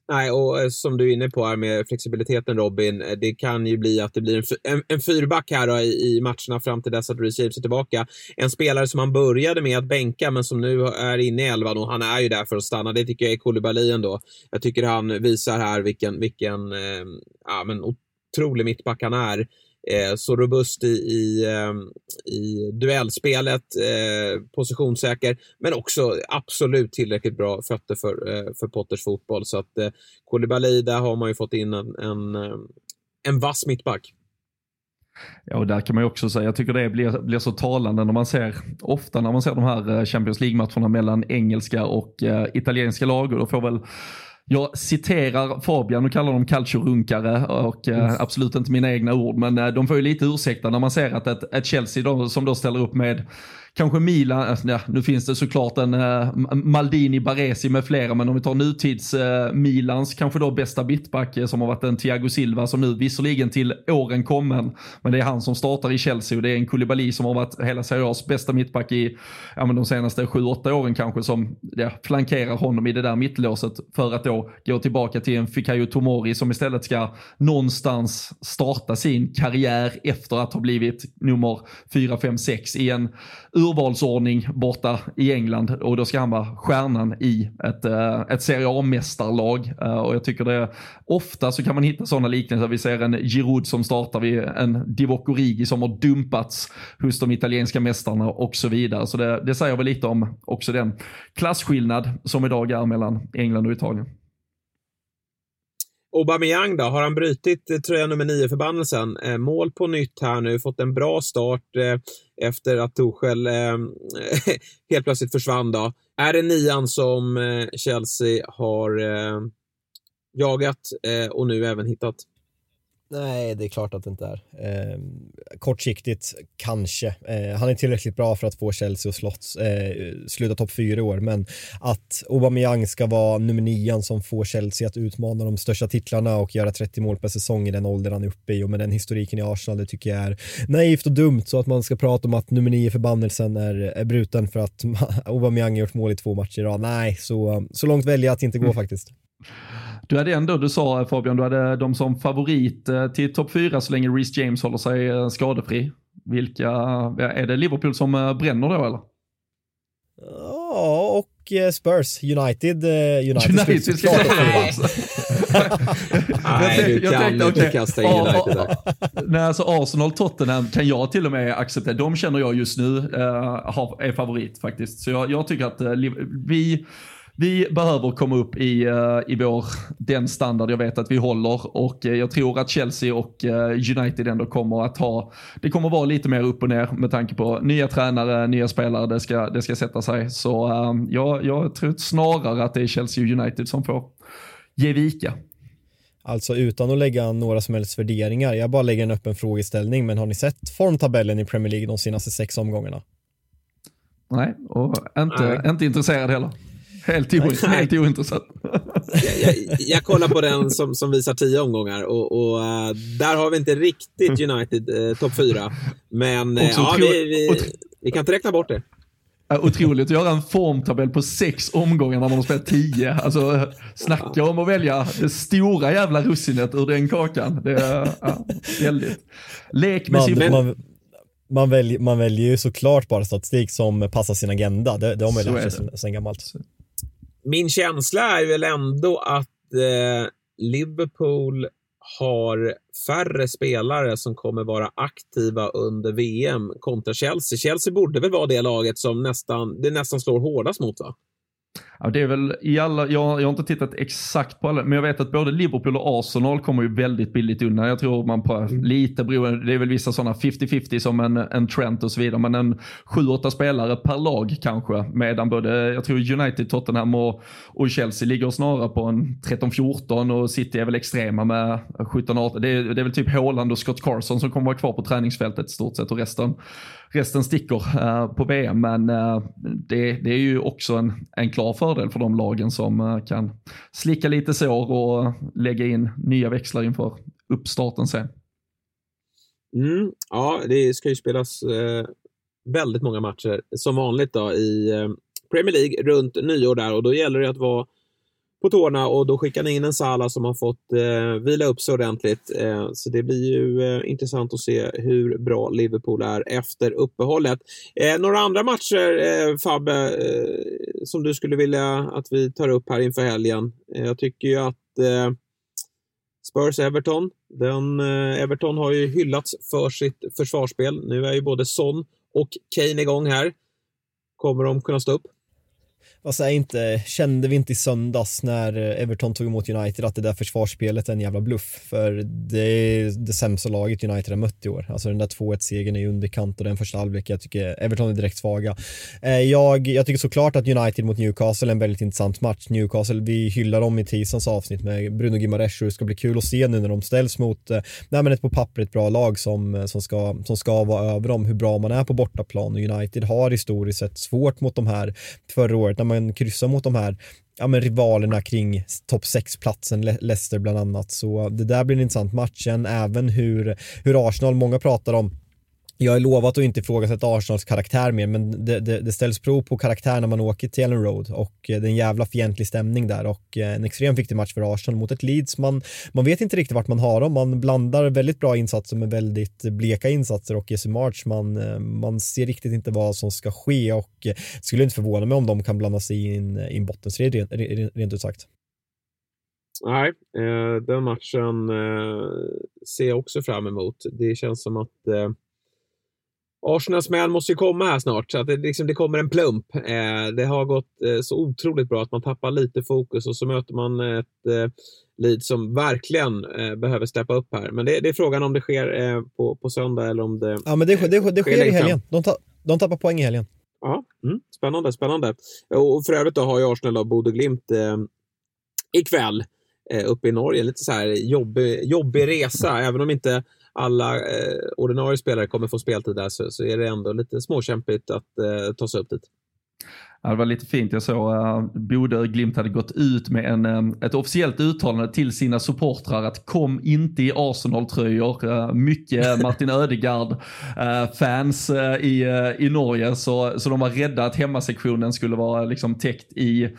Nej, och eh, som du är inne på här med flexibiliteten Robin, eh, det kan ju bli att det blir en, en, en fyrback här då, i, i matcherna fram till dess att Reece James är tillbaka. En spelare som han började med att bänka, men som nu är inne i elvan och han är ju där för att stanna. Det tycker jag är Koulibaly ändå. Jag tycker han visar här vilken, vilken eh, ja, men otrolig mittback han är eh, så robust i, i, ehm, i duellspelet, eh, positionssäker, men också absolut tillräckligt bra fötter för, eh, för Potters fotboll. Så att eh, Koulibaly, där har man ju fått in en, en, eh, en vass mittback. Ja, och där kan man ju också säga, jag tycker det blir, blir så talande när man ser, ofta när man ser de här eh, Champions League-matcherna mellan engelska och eh, italienska lag, och då får väl jag citerar Fabian och kallar dem calciorunkare och eh, absolut inte mina egna ord men eh, de får ju lite ursäkta när man ser att ett, ett Chelsea då, som då ställer upp med kanske Milan, alltså, ja, nu finns det såklart en eh, Maldini, Baresi med flera, men om vi tar nutids uh, Milans kanske då bästa mittback eh, som har varit en Thiago Silva som nu visserligen till åren kommen, men det är han som startar i Chelsea och det är en Koulibaly som har varit hela Serie A's bästa mittback i ja, men de senaste 7-8 åren kanske som ja, flankerar honom i det där mittlåset för att då gå tillbaka till en Fikayo Tomori som istället ska någonstans starta sin karriär efter att ha blivit nummer 4, 5, 6 i en urvalsordning borta i England och då ska han vara stjärnan i ett, uh, ett Serie A-mästarlag. Uh, och jag tycker det, ofta så kan man hitta sådana liknelser. Vi ser en Giroud som startar vid en Divock Origi som har dumpats hos de italienska mästarna och så vidare. Så det, det säger väl lite om också den klasskillnad som idag är mellan England och Italien. Aubameyang då, har han brutit eh, tröja nummer nio förbannelsen? Eh, mål på nytt här nu, fått en bra start eh, efter att Torshäll eh, helt plötsligt försvann. Då. Är det nian som eh, Chelsea har eh, jagat eh, och nu även hittat? Nej, det är klart att det inte är. Eh, kortsiktigt, kanske. Eh, han är tillräckligt bra för att få Chelsea och slått, eh, sluta topp fyra i år, men att Aubameyang ska vara nummer nian som får Chelsea att utmana de största titlarna och göra 30 mål per säsong i den ålder han är uppe i och med den historiken i Arsenal, det tycker jag är naivt och dumt så att man ska prata om att nummer nio förbannelsen är, är bruten för att Aubameyang har gjort mål i två matcher i rad. Nej, så, så långt väljer jag att inte gå mm. faktiskt. Du hade ändå, du sa Fabian, du hade dem som favorit eh, till topp fyra så länge Reece James håller sig eh, skadefri. Vilka, är det Liverpool som eh, bränner då eller? Ja, och Spurs. United. United, United ska Nej, du kan inte kasta in United där. Nej, alltså Arsenal, Tottenham kan jag till och med acceptera. De känner jag just nu uh, är favorit faktiskt. Så jag, jag tycker att uh, vi vi behöver komma upp i, uh, i vår, den standard jag vet att vi håller och uh, jag tror att Chelsea och uh, United ändå kommer att ha, det kommer vara lite mer upp och ner med tanke på nya tränare, nya spelare, det ska, det ska sätta sig. Så ja, jag tror snarare att det är Chelsea och United som får ge vika. Alltså utan att lägga några som helst värderingar, jag bara lägger en öppen frågeställning, men har ni sett formtabellen i Premier League de senaste sex omgångarna? Nej, och inte, Nej. inte intresserad heller. Helt, o, helt ointressant. jag, jag, jag, kollar på den som, som visar tio omgångar och, och uh, där har vi inte riktigt United uh, topp fyra. Men uh, ja, vi, vi, vi, kan inte räkna bort det. Otroligt att göra en formtabell på sex omgångar när man har spelat tio. Alltså, snacka om att välja det stora jävla russinet ur den kakan. Det är ja, väldigt. Lek med sin... Man, man, väljer, man väljer ju såklart bara statistik som passar sin agenda. Det, det har man ju lärt sig sen gammalt min känsla är väl ändå att eh, Liverpool har färre spelare som kommer vara aktiva under VM kontra Chelsea. Chelsea borde väl vara det laget som nästan, det nästan slår hårdast mot va? Ja, det är väl i alla, jag, jag har inte tittat exakt på alla, men jag vet att både Liverpool och Arsenal kommer ju väldigt billigt undan. Jag tror man på mm. lite beroende, det är väl vissa sådana 50-50 som en, en Trent och så vidare, men en 7-8 spelare per lag kanske. Medan både, jag tror United, Tottenham och, och Chelsea ligger snarare på en 13-14 och City är väl extrema med 17-18. Det, är, det är väl typ Haaland och Scott Carson som kommer vara kvar på träningsfältet i stort sett och resten resten sticker uh, på VM. Men uh, det, det, är ju också en, en klar fördel för de lagen som uh, kan slicka lite sår och lägga in nya växlar inför uppstarten sen. Mm, ja, det ska ju spelas väldigt många matcher som vanligt då i Premier League runt nyår där och då gäller det att vara på tårna och då skickar ni in en Sala som har fått eh, vila upp sig ordentligt. Eh, så det blir ju eh, intressant att se hur bra Liverpool är efter uppehållet. Eh, några andra matcher, eh, Fabbe, eh, som du skulle vilja att vi tar upp här inför helgen? Eh, jag tycker ju att eh, Spurs-Everton, den, eh, Everton har ju hyllats för sitt försvarsspel. Nu är ju både Son och Kane igång här. Kommer de kunna stå upp? Alltså inte, kände vi inte i söndags när Everton tog emot United att det där försvarsspelet är en jävla bluff. För det är det sämsta laget United har mött i år. Alltså den där 2-1-segern är ju underkant och den första halvlek, jag tycker Everton är direkt svaga. Eh, jag, jag tycker såklart att United mot Newcastle är en väldigt intressant match. Newcastle, vi hyllar dem i tisdagens avsnitt med Bruno Gimares och det ska bli kul att se nu när de ställs mot eh, nej, men ett på pappret bra lag som, eh, som, ska, som ska vara över dem, hur bra man är på bortaplan. Och United har historiskt sett svårt mot de här förra året när man kryssar mot de här ja, men rivalerna kring topp 6-platsen, Leicester bland annat. Så det där blir en intressant match, sen även hur, hur Arsenal, många pratar om jag har lovat att inte ifrågasätta Arsenals karaktär mer, men det, det, det, ställs prov på karaktär när man åker till Ellen Road och eh, det är en jävla fientlig stämning där och eh, en extremt viktig match för Arsenal mot ett Leeds. Man, man vet inte riktigt vart man har dem. Man blandar väldigt bra insatser med väldigt bleka insatser och Jesse March, man, eh, man ser riktigt inte vad som ska ske och skulle inte förvåna mig om de kan blanda sig in i en bottenstrid rent, rent ut sagt. Nej, den matchen ser jag också fram emot. Det känns som att Arsenals man måste ju komma här snart, så att det, liksom, det kommer en plump. Eh, det har gått eh, så otroligt bra att man tappar lite fokus och så möter man ett eh, lead som verkligen eh, behöver steppa upp här. Men det, det är frågan om det sker eh, på, på söndag eller om det... Ja, men det, det, det sker i helgen. De, ta, de tappar poäng i helgen. Ja, mm, spännande, spännande. Och för övrigt då har ju Arsenal och Bodø Glimt eh, ikväll eh, uppe i Norge. Lite så här jobbig, jobbig resa, även om inte alla eh, ordinarie spelare kommer få speltid där så, så är det ändå lite småkämpigt att eh, ta sig upp dit. Ja, det var lite fint. Jag såg att uh, Bodö Glimt hade gått ut med en, um, ett officiellt uttalande till sina supportrar att kom inte i Arsenal-tröjor. Uh, mycket Martin Ödegard-fans uh, uh, i, i Norge, så, så de var rädda att hemmasektionen skulle vara liksom täckt i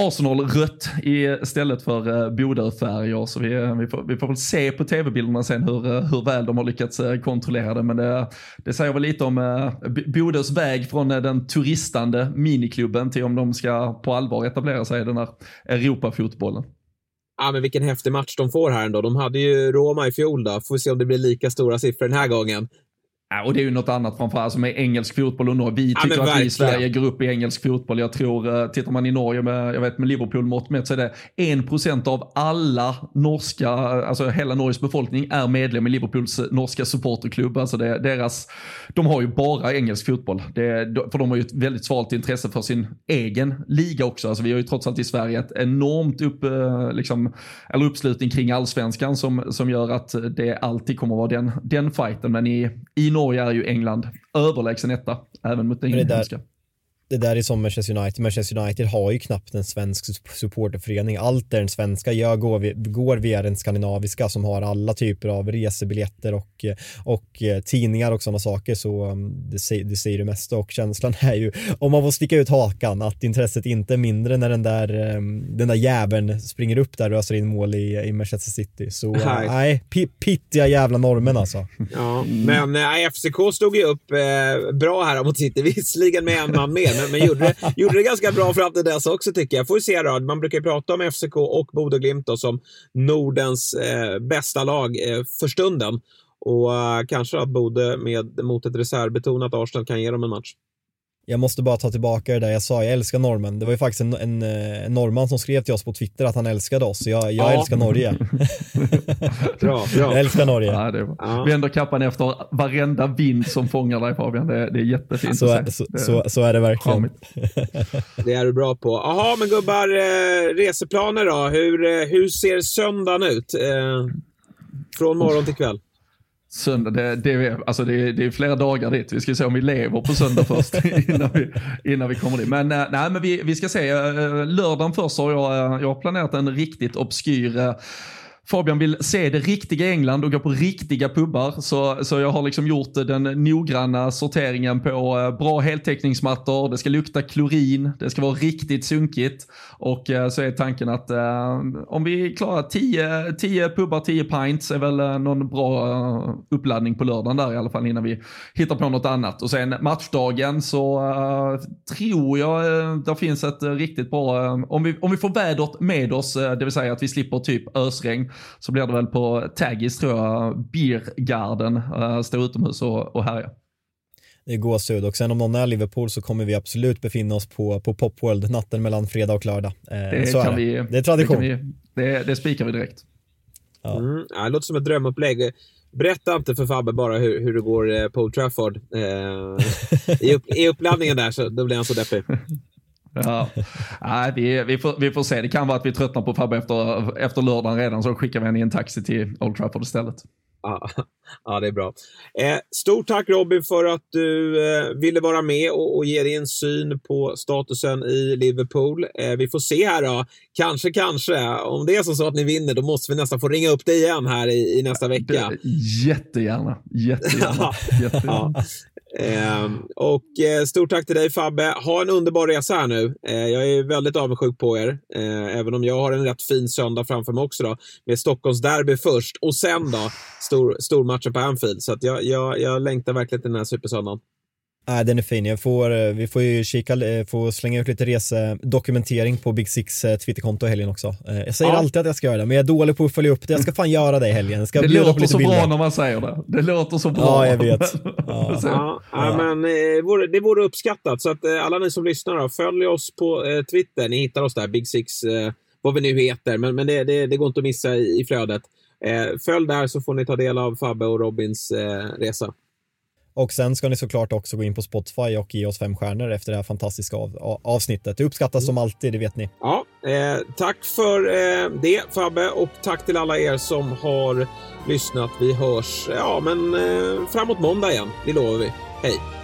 Arsenal-rött istället för eh, Bodö-färger. Så vi, eh, vi, får, vi får väl se på tv-bilderna sen hur, eh, hur väl de har lyckats kontrollera det. Men det, det säger väl lite om Bodös väg från den turistande miniklubben till om de ska på allvar etablera sig i den här Europafotbollen. Ja, men vilken häftig match de får här ändå. De hade ju Roma i fjol då. Får vi se om det blir lika stora siffror den här gången. Ja, och det är ju något annat framförallt som är engelsk fotboll och Norge. Vi tycker ja, att vi i Sverige går upp i engelsk fotboll. Jag tror, eh, tittar man i Norge med, jag vet med Liverpool-mått mätt så är det 1% av alla norska, alltså hela Norges befolkning är medlem i Liverpools norska supporterklubb. Alltså det, deras, de har ju bara engelsk fotboll. Det, för de har ju ett väldigt svalt intresse för sin egen liga också. Alltså vi har ju trots allt i Sverige ett enormt upp, eh, liksom, eller uppslutning kring allsvenskan som, som gör att det alltid kommer att vara den, den fighten. Men i, i Norge är ju England överlägsen etta, även mot den inhemska det där är som Manchester United. Manchester United har ju knappt en svensk supporterförening. Allt är den svenska gör går, går via den skandinaviska som har alla typer av resebiljetter och, och eh, tidningar och sådana saker. Så um, det, säger, det säger mesta och känslan är ju, om man får sticka ut hakan, att intresset inte är mindre när den där, um, den där jäveln springer upp där och öser in mål i, i Manchester City. Så nej, pittiga jävla normen alltså. Ja, men nej, FCK stod ju upp eh, bra här mot City, visserligen med en man mer men, men gjorde, det, gjorde det ganska bra fram till dess också tycker jag. Får vi se då. Man brukar prata om FCK och Bodö Glimt som Nordens eh, bästa lag eh, för stunden. Och uh, kanske att Bodö med, mot ett reservbetonat Arsenal kan ge dem en match. Jag måste bara ta tillbaka det där jag sa, jag älskar normen. Det var ju faktiskt en, en, en norrman som skrev till oss på Twitter att han älskade oss. Jag, jag ja. älskar Norge. bra, bra. Jag älskar Norge. Ja, det ja. Vänder kappan efter varenda vind som fångar dig Fabian. Det, det är jättefint så, se. Så, så, så, är det verkligen. det är du bra på. Jaha, men gubbar, eh, reseplaner då? Hur, eh, hur ser söndagen ut? Eh, från morgon till kväll? Söndag, det, det, alltså det, det är flera dagar dit. Vi ska se om vi lever på söndag först innan, vi, innan vi kommer dit. Men, eh, nej, men vi, vi ska se, eh, lördagen först har jag, eh, jag har planerat en riktigt obskyr Fabian vill se det riktiga England och gå på riktiga pubbar. Så, så jag har liksom gjort den noggranna sorteringen på eh, bra heltäckningsmattor, det ska lukta klorin, det ska vara riktigt sunkigt. Och eh, så är tanken att eh, om vi klarar 10, 10 pubbar, 10 pints är väl eh, någon bra uppladdning på lördagen där i alla fall innan vi hittar på något annat. Och sen matchdagen så tror jag det finns ett riktigt bra, om, vi, om vi får vädret med oss, det vill säga att vi slipper typ ösregn, så blir det väl på Taggis tror jag, Beergarden, uh, stå utomhus och, och härja. Det är gåshud och sen om någon är Liverpool så kommer vi absolut befinna oss på, på Popworld natten mellan fredag och lördag. Eh, det, så är vi, det är tradition. Det, vi, det, det spikar vi direkt. Ja. Mm, det låter som ett drömupplägg. Berätta inte för Fabbe bara hur, hur det går eh, på Old Trafford. Eh, i, upp, I uppladdningen där så då blir han så deppig. Ja. Nej, vi, vi, får, vi får se. Det kan vara att vi tröttnar på Fabbe efter, efter lördagen redan, så skickar vi henne i en taxi till Old Trafford istället. Ja, ja det är bra. Eh, stort tack Robin för att du eh, ville vara med och, och, ge din syn på statusen i Liverpool. Eh, vi får se här då. Kanske, kanske. Om det är så att ni vinner, då måste vi nästan få ringa upp dig igen här i, i nästa vecka. Jättegärna. Jättegärna. jättegärna. Eh, och eh, stort tack till dig Fabbe. Ha en underbar resa här nu. Eh, jag är väldigt avundsjuk på er. Eh, även om jag har en rätt fin söndag framför mig också. Då, med Stockholms derby först och sen då stor, stormatchen på Anfield. Så jag, jag, jag längtar verkligen till den här supersöndagen. Nej, den är fin. Jag får, eh, vi får ju kika, eh, får slänga ut lite resedokumentering på Big Six eh, Twitterkonto i helgen också. Jag säger ja. alltid att jag ska göra det, men jag är dålig på att följa upp det. Jag ska fan göra det i helgen. Jag ska det låter så bilder. bra när man säger det. Det låter så bra. Ja, jag vet. Ja. ja, ja. men det vore uppskattat. Så att alla ni som lyssnar, följ oss på Twitter. Ni hittar oss där, Big Six, vad vi nu heter. Men, men det, det, det går inte att missa i, i flödet. Följ där så får ni ta del av Fabbe och Robins resa. Och sen ska ni såklart också gå in på Spotify och ge oss fem stjärnor efter det här fantastiska av, avsnittet. Det uppskattas som alltid, det vet ni. Ja, eh, tack för eh, det Fabbe och tack till alla er som har lyssnat. Vi hörs ja, men, eh, framåt måndag igen, det lovar vi. Hej!